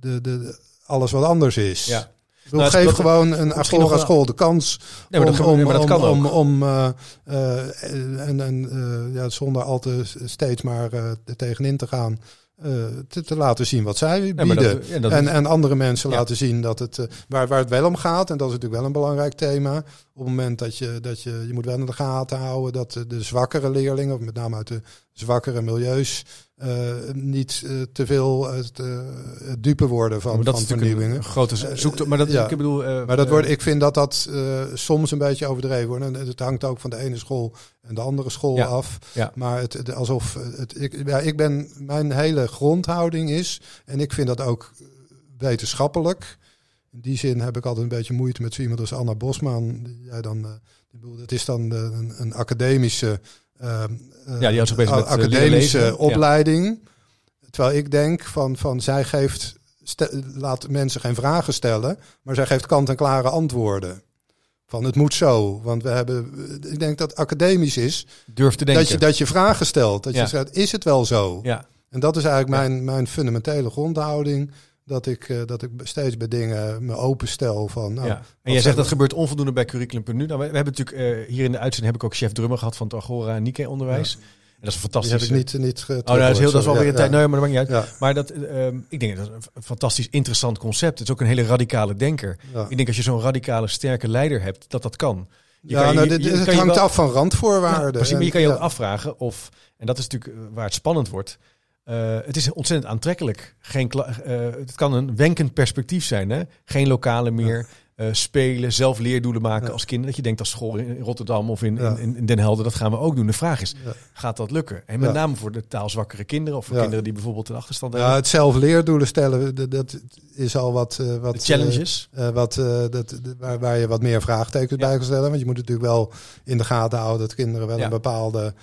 [SPEAKER 2] de, de- alles wat anders is.
[SPEAKER 1] Ja.
[SPEAKER 2] Ik
[SPEAKER 1] Nou,
[SPEAKER 2] geef
[SPEAKER 1] dat-
[SPEAKER 2] gewoon een Agora school de kans
[SPEAKER 1] Nee, maar dat,
[SPEAKER 2] om, om,
[SPEAKER 1] maar dat
[SPEAKER 2] om,
[SPEAKER 1] kan ook.
[SPEAKER 2] om, om, en, en, ja, zonder al te steeds maar eh, er tegenin te gaan, eh, te, te laten zien wat zij bieden.
[SPEAKER 1] dat- ja, dat-
[SPEAKER 2] en, en andere mensen
[SPEAKER 1] Ja.
[SPEAKER 2] laten zien dat het, eh, waar, waar het wel om gaat, en dat is natuurlijk wel een belangrijk thema, op het moment dat je, dat je, je moet wel in de gaten houden dat de, de zwakkere leerlingen, of met name uit de zwakkere milieus, eh, niet eh, te veel eh, het dupe worden van,
[SPEAKER 1] maar dat
[SPEAKER 2] van
[SPEAKER 1] is
[SPEAKER 2] vernieuwingen.
[SPEAKER 1] een grote zo- zoektocht. Maar dat
[SPEAKER 2] ja.
[SPEAKER 1] ik bedoel... eh,
[SPEAKER 2] Maar dat
[SPEAKER 1] eh,
[SPEAKER 2] wordt, ik vind dat dat eh, soms een beetje overdreven wordt. En het hangt ook van de ene school en de andere school
[SPEAKER 1] Ja,
[SPEAKER 2] af.
[SPEAKER 1] ja.
[SPEAKER 2] Maar het, het- alsof het, ik, ja, ik ben, mijn hele grondhouding is, en ik vind dat ook wetenschappelijk. In die zin heb ik altijd een beetje moeite met zo iemand als Anna Bosman. Die jij dan, eh, het is dan eh, een, een academische, eh,
[SPEAKER 1] Ja, die zich bezig met,
[SPEAKER 2] academische.
[SPEAKER 1] Ja.
[SPEAKER 2] opleiding. Terwijl ik denk van, van zij geeft, laat mensen geen vragen stellen, maar zij geeft kant-en-klare antwoorden. Van het moet zo. Want we hebben, ik denk dat academisch is
[SPEAKER 1] Durf te denken.
[SPEAKER 2] dat je, dat je vragen stelt. Dat
[SPEAKER 1] Ja.
[SPEAKER 2] je zegt, is het wel zo?
[SPEAKER 1] ja.
[SPEAKER 2] En dat is eigenlijk mijn, mijn fundamentele grondhouding. Dat ik, eh, dat ik steeds bij dingen me openstel van. Nou,
[SPEAKER 1] ja. En jij zegt dat gebeurt onvoldoende bij curriculum.nu. Nou, we, we hebben natuurlijk eh, hier in de uitzending heb ik ook chef drummer gehad van het Agora en Nike onderwijs. En dat is een fantastisch.
[SPEAKER 2] heb ik niet, niet
[SPEAKER 1] Oh, nou, dat is, heel, dat is wel weer een tijd. Nee, maar dat maakt niet uit. Maar dat, eh, ehm, ik denk dat het een fantastisch interessant concept. Het is ook een hele radicale denker. Ik denk als je zo'n radicale, sterke leider hebt, dat dat kan. Je
[SPEAKER 2] Ja,
[SPEAKER 1] kan
[SPEAKER 2] nou,
[SPEAKER 1] je-
[SPEAKER 2] dit,
[SPEAKER 1] je
[SPEAKER 2] het hangt
[SPEAKER 1] wel-
[SPEAKER 2] af van randvoorwaarden.
[SPEAKER 1] precies, maar je kan je ook afvragen of, en dat is natuurlijk eh, waar het spannend wordt. Eh, het is ontzettend aantrekkelijk. Geen, eh, het kan een wenkend perspectief zijn. Hè? Geen lokalen meer. eh, spelen, zelf leerdoelen maken
[SPEAKER 2] Ja.
[SPEAKER 1] als kind. Dat je denkt als school in Rotterdam of in,
[SPEAKER 2] Ja.
[SPEAKER 1] in, in Den Helder, dat gaan we ook doen. De vraag is,
[SPEAKER 2] Ja.
[SPEAKER 1] gaat dat lukken? En met
[SPEAKER 2] Ja.
[SPEAKER 1] name voor de taalzwakkere kinderen of voor
[SPEAKER 2] Ja.
[SPEAKER 1] kinderen die bijvoorbeeld een achterstand
[SPEAKER 2] Ja,
[SPEAKER 1] hebben.
[SPEAKER 2] het zelf leerdoelen stellen, dat, is al wat. wat
[SPEAKER 1] De challenges.
[SPEAKER 2] wat, dat, waar, waar je wat meer vraagtekens
[SPEAKER 1] Ja.
[SPEAKER 2] bij kan stellen. Want je moet natuurlijk wel in de gaten houden dat kinderen wel
[SPEAKER 1] Ja.
[SPEAKER 2] een bepaalde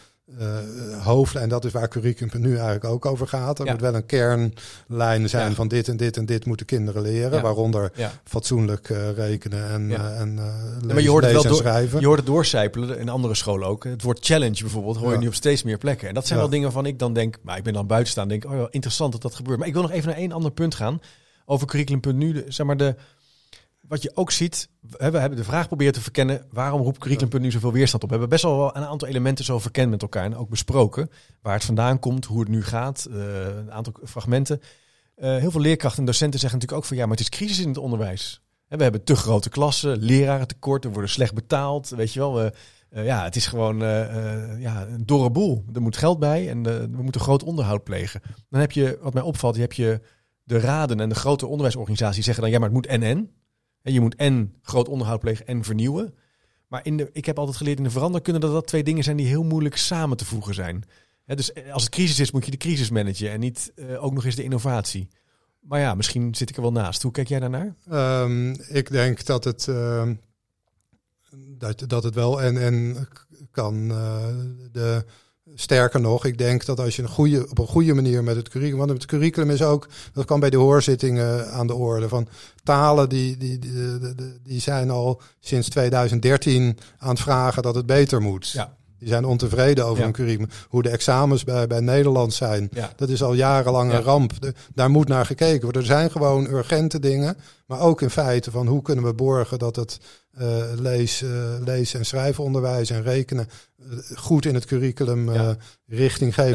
[SPEAKER 2] hoofdlijn. En dat is waar curriculum nu eigenlijk ook over gaat. Er
[SPEAKER 1] Ja.
[SPEAKER 2] moet wel een kernlijn zijn
[SPEAKER 1] Ja.
[SPEAKER 2] van dit en dit en dit moeten kinderen leren.
[SPEAKER 1] Ja.
[SPEAKER 2] Waaronder
[SPEAKER 1] ja.
[SPEAKER 2] fatsoenlijk eh, rekenen en,
[SPEAKER 1] Ja.
[SPEAKER 2] eh, en lezen,
[SPEAKER 1] maar je hoort het wel door-
[SPEAKER 2] schrijven.
[SPEAKER 1] Je hoort het doorcijpelen in andere scholen ook. Het woord challenge bijvoorbeeld hoor je nu op steeds meer plekken. En dat zijn wel dingen waarvan ik dan denk, maar ik ben dan buiten staan, denk oh ja, interessant dat dat gebeurt. Maar ik wil nog even naar één ander punt gaan over curriculum.nu. Zeg maar de, wat je ook ziet, we hebben de vraag proberen te verkennen, waarom roept curriculum.nu zoveel weerstand op? We hebben best wel een aantal elementen zo verkend met elkaar en ook besproken. Waar het vandaan komt, hoe het nu gaat, eh, een aantal fragmenten. Eh, heel veel leerkrachten en docenten zeggen natuurlijk ook van ja, maar het is crisis in het onderwijs. We hebben te grote klassen, leraren tekort, er worden slecht betaald. Weet je wel, we, eh, ja, het is gewoon ja, een dorre boel. Er moet geld bij en we moeten groot onderhoud plegen. Dan heb je, wat mij opvalt, je heb je de raden en de grote onderwijsorganisaties zeggen dan ja, maar het moet en. En je moet en groot onderhoud plegen en vernieuwen. Maar in de, ik heb altijd geleerd in de veranderkunde dat dat twee dingen zijn die heel moeilijk samen te voegen zijn. Dus eh, als het crisis is, moet je de crisis managen en niet eh, ook nog eens de innovatie. Maar ja, misschien zit ik er wel naast. Hoe kijk jij daarnaar?
[SPEAKER 2] Ehm, ik denk dat het, ehm, dat, dat het wel en, en kan. eh, de, sterker nog, ik denk dat als je een goede, op een goede manier met het curriculum. Want het curriculum is ook, dat kwam bij de hoorzittingen aan de orde. Van talen die, die, die, die, zijn al sinds 2013 aan het vragen dat het beter moet.
[SPEAKER 1] Ja.
[SPEAKER 2] Die zijn ontevreden over
[SPEAKER 1] Ja.
[SPEAKER 2] een curriculum. Hoe de examens bij, bij Nederland zijn.
[SPEAKER 1] Ja.
[SPEAKER 2] Dat is al jarenlang
[SPEAKER 1] Ja.
[SPEAKER 2] een ramp. De- daar moet naar gekeken worden. Er zijn gewoon urgente dingen. Maar ook in feite van hoe kunnen we borgen dat het eh, lees, eh, lees- en schrijfonderwijs en rekenen eh, goed in het curriculum
[SPEAKER 1] Ja.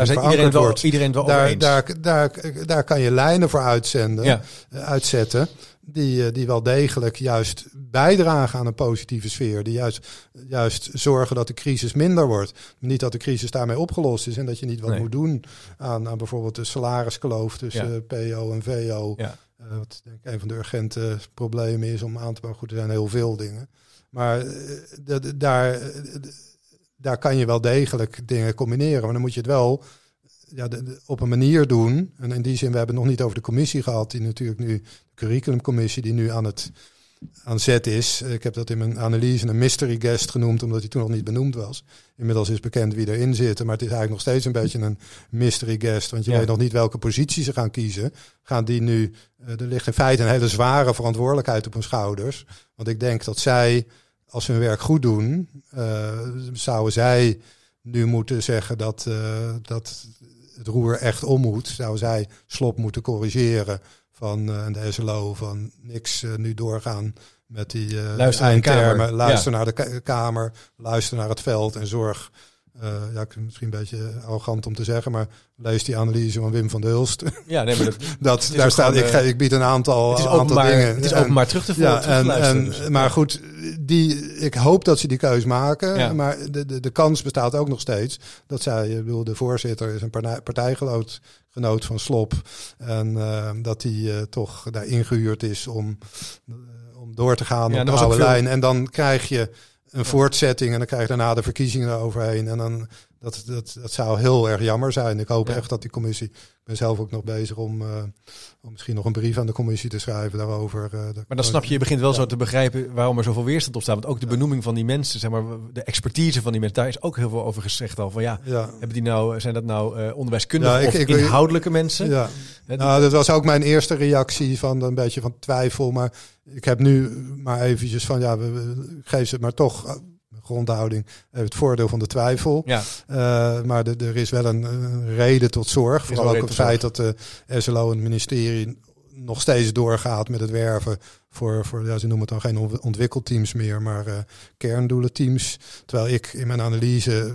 [SPEAKER 1] zijn iedereen
[SPEAKER 2] verankerd
[SPEAKER 1] het wel,
[SPEAKER 2] wordt.
[SPEAKER 1] iedereen wel
[SPEAKER 2] Daar, daar, daar, daar kan je lijnen voor uitzenden,
[SPEAKER 1] ja.
[SPEAKER 2] uitzetten. Die, die wel degelijk juist bijdragen aan een positieve sfeer. Die juist, juist zorgen dat de crisis minder wordt. Niet dat de crisis daarmee opgelost is. En dat je niet wat
[SPEAKER 1] Nee.
[SPEAKER 2] moet doen aan, aan bijvoorbeeld de salariskloof tussen
[SPEAKER 1] Ja.
[SPEAKER 2] PO en VO.
[SPEAKER 1] Ja.
[SPEAKER 2] Eh, wat denk ik een van de urgente problemen is om aan te pakken. Goed, er zijn heel veel dingen. Maar eh, daar, eh, daar kan je wel degelijk dingen combineren. Maar dan moet je het wel ja, op een manier doen. En in die zin, we hebben het nog niet over de commissie gehad, die natuurlijk nu, de curriculumcommissie, die nu aan het aan zet is. Ik heb dat in mijn analyse een mystery guest genoemd, omdat hij toen nog niet benoemd was. Inmiddels is bekend wie erin zit, maar het is eigenlijk nog steeds een beetje een mystery guest, want je
[SPEAKER 1] Ja.
[SPEAKER 2] weet nog niet welke positie ze gaan kiezen. Gaan die nu, eh, er ligt in feite een hele zware verantwoordelijkheid op hun schouders. Want ik denk dat zij, als ze hun werk goed doen, eh, zouden zij nu moeten zeggen dat, eh, dat het roer echt om moet. Zou zij slop moeten corrigeren van eh, de SLO van niks eh, nu doorgaan met die eh
[SPEAKER 1] Luister naar de
[SPEAKER 2] eindtermen.
[SPEAKER 1] Kamer.
[SPEAKER 2] Luister naar de ka- Kamer, luister naar het veld en zorg. eh, ja, misschien een beetje arrogant om te zeggen, maar lees die analyse van Wim van de Hulst.
[SPEAKER 1] Ja, nee, maar dat,
[SPEAKER 2] daar staat, ik,
[SPEAKER 1] eh,
[SPEAKER 2] ik bied een aantal,
[SPEAKER 1] het is
[SPEAKER 2] aantal
[SPEAKER 1] openbaar,
[SPEAKER 2] dingen.
[SPEAKER 1] het is
[SPEAKER 2] En-
[SPEAKER 1] openbaar terug te
[SPEAKER 2] ja,
[SPEAKER 1] te
[SPEAKER 2] en,
[SPEAKER 1] dus,
[SPEAKER 2] maar goed, die, ik hoop dat ze die keus maken.
[SPEAKER 1] Ja.
[SPEAKER 2] Maar de, de, de kans bestaat ook nog steeds dat zij, ik bedoel, de voorzitter is een partij, partijgenoot genoot van Slop. En eh, dat hij eh, toch daar ingehuurd is om, eh, om door te gaan
[SPEAKER 1] Ja,
[SPEAKER 2] op de oude lijn. En dan krijg je een voortzetting en dan krijg je daarna de verkiezingen eroverheen. En dan, dat, dat, dat zou heel erg jammer zijn. Ik hoop
[SPEAKER 1] Ja.
[SPEAKER 2] echt dat die commissie, ik ben zelf ook nog bezig om, eh, om misschien nog een brief aan de commissie te schrijven daarover. eh,
[SPEAKER 1] Maar dan snap je, je begint wel
[SPEAKER 2] Ja.
[SPEAKER 1] zo te begrijpen waarom er zoveel weerstand op staat. Want ook de benoeming van die mensen, zeg maar, de expertise van die mensen, daar is ook heel veel over gezegd al. Van ja,
[SPEAKER 2] Ja,
[SPEAKER 1] hebben die nou, zijn dat nou
[SPEAKER 2] ik-
[SPEAKER 1] of
[SPEAKER 2] ik-
[SPEAKER 1] inhoudelijke mensen?
[SPEAKER 2] ja. Nou, dat was ook mijn eerste reactie van een beetje van twijfel. Maar ik heb nu maar eventjes van, ja, we, we geef ze het maar toch, grondhouding, even het voordeel van de twijfel.
[SPEAKER 1] ja,
[SPEAKER 2] Eh, maar de- er is wel een, een reden tot zorg. Vooral ook het feit dat de SLO en het ministerie nog steeds doorgaat met het werven voor, voor ja, ze noemen het dan geen ont- ontwikkelteams meer, maar eh kerndoelenteams. Terwijl ik in mijn analyse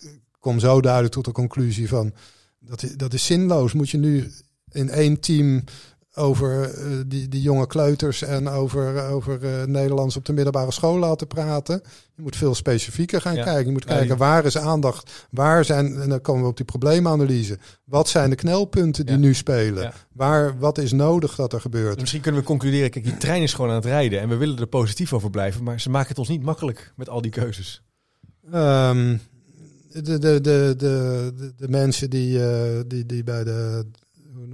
[SPEAKER 2] eh, kom zo duidelijk tot de conclusie van dat, dat is zinloos. Moet je nu in één team over eh, die, die jonge kleuters en over, over eh, Nederlands op de middelbare school laten praten. Je moet veel specifieker gaan
[SPEAKER 1] Ja.
[SPEAKER 2] kijken. Je moet kijken waar is aandacht, waar zijn, en dan komen we op die probleemanalyse. Wat zijn de knelpunten die
[SPEAKER 1] Ja.
[SPEAKER 2] nu spelen?
[SPEAKER 1] Ja.
[SPEAKER 2] Waar, wat is nodig dat er
[SPEAKER 1] Dus
[SPEAKER 2] gebeurt?
[SPEAKER 1] misschien kunnen we concluderen, kijk, die trein is gewoon aan het rijden en we willen er positief over blijven, maar ze maken het ons niet makkelijk met al die keuzes.
[SPEAKER 2] Ehm, de, de, de, de, de, mensen die, eh, die, die bij de,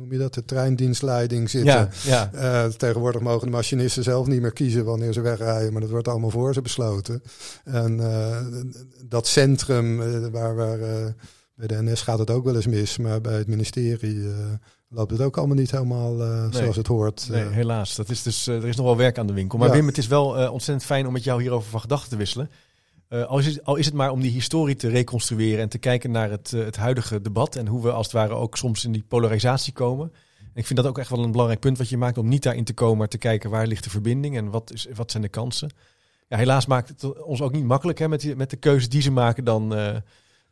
[SPEAKER 2] noem je dat, de treindienstleiding zitten.
[SPEAKER 1] Ja, ja.
[SPEAKER 2] Eh, tegenwoordig mogen de machinisten zelf niet meer kiezen wanneer ze wegrijden, maar dat wordt allemaal voor ze besloten. En eh, dat centrum, eh, waar, waar bij de NS gaat het ook wel eens mis, maar bij het ministerie loopt het ook allemaal niet helemaal zoals het hoort.
[SPEAKER 1] Nee, helaas. Dat is dus, er is nog wel werk aan de winkel. Maar
[SPEAKER 2] Ja.
[SPEAKER 1] Wim, het is wel ontzettend fijn om met jou hierover van gedachten te wisselen. Eh, al, is het, al is het maar om die historie te reconstrueren en te kijken naar het, eh, het huidige debat en hoe we als het ware ook soms in die polarisatie komen. En ik vind dat ook echt wel een belangrijk punt wat je maakt om niet daarin te komen, maar te kijken waar ligt de verbinding en wat, is, wat zijn de kansen. Ja, helaas maakt het ons ook niet makkelijk hè, met, die, met de keuzes die ze maken dan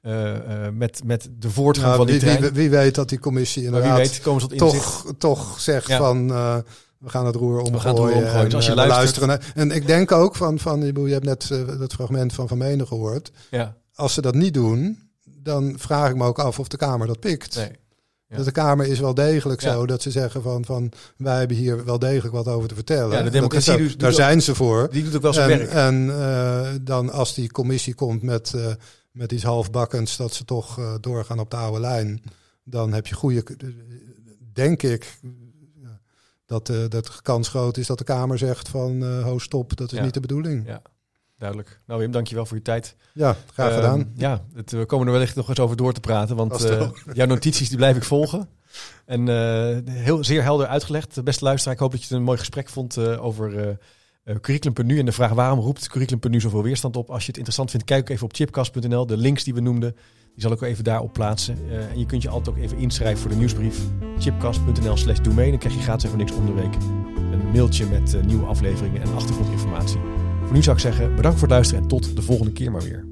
[SPEAKER 1] eh, met, met de voortgang
[SPEAKER 2] nou,
[SPEAKER 1] van die
[SPEAKER 2] wie, wie, wie weet dat die commissie
[SPEAKER 1] maar wie
[SPEAKER 2] inderdaad
[SPEAKER 1] weet komen ze tot
[SPEAKER 2] toch, toch zegt
[SPEAKER 1] Ja.
[SPEAKER 2] van uh, we gaan het roer omgooien.
[SPEAKER 1] het roer omgooien.
[SPEAKER 2] En,
[SPEAKER 1] als je
[SPEAKER 2] we
[SPEAKER 1] luistert-
[SPEAKER 2] luisteren naar- en ik denk ook van, van je hebt net uh, dat fragment van Van Menen gehoord.
[SPEAKER 1] Ja,
[SPEAKER 2] Als ze dat niet doen, dan vraag ik me ook af of de Kamer dat pikt.
[SPEAKER 1] nee. Ja.
[SPEAKER 2] Dat de Kamer is wel degelijk
[SPEAKER 1] Ja.
[SPEAKER 2] zo dat ze zeggen van, van wij hebben hier wel degelijk wat over te vertellen.
[SPEAKER 1] Ja, de democratie
[SPEAKER 2] is ook-
[SPEAKER 1] doet
[SPEAKER 2] daar
[SPEAKER 1] ook-
[SPEAKER 2] zijn ze voor.
[SPEAKER 1] Die doet ook wel zijn
[SPEAKER 2] En,
[SPEAKER 1] werk.
[SPEAKER 2] en uh, dan als die commissie komt met, uh, met iets halfbakkens dat ze toch doorgaan op de oude lijn, dan heb je goede, denk ik, dat, uh, dat de kans groot is dat de Kamer zegt van uh, ho stop, dat is
[SPEAKER 1] Ja.
[SPEAKER 2] niet de bedoeling.
[SPEAKER 1] Ja. Duidelijk. Nou Wim, dankjewel voor je tijd.
[SPEAKER 2] Ja, graag
[SPEAKER 1] Ehm,
[SPEAKER 2] gedaan.
[SPEAKER 1] Ja, het, we komen er wellicht nog eens over door te praten, want eh, jouw notities die blijf ik volgen. En heel, zeer helder uitgelegd. Beste luisteraar, ik hoop dat je het een mooi gesprek vond over uh, Curriculum per nu en de vraag waarom roept Curriculum per nu zoveel weerstand op. Als je het interessant vindt, kijk even op chipcast.nl. De links die we noemden, die zal ik ook even daarop plaatsen. Eh, en je kunt je altijd ook even inschrijven voor de nieuwsbrief. chipcast.nl slash domein. Dan krijg je gratis even niks onderweek week. Een mailtje met eh, nieuwe afleveringen en achtergrondinformatie. Voor nu zou ik zeggen, bedankt voor het luisteren en tot de volgende keer maar weer.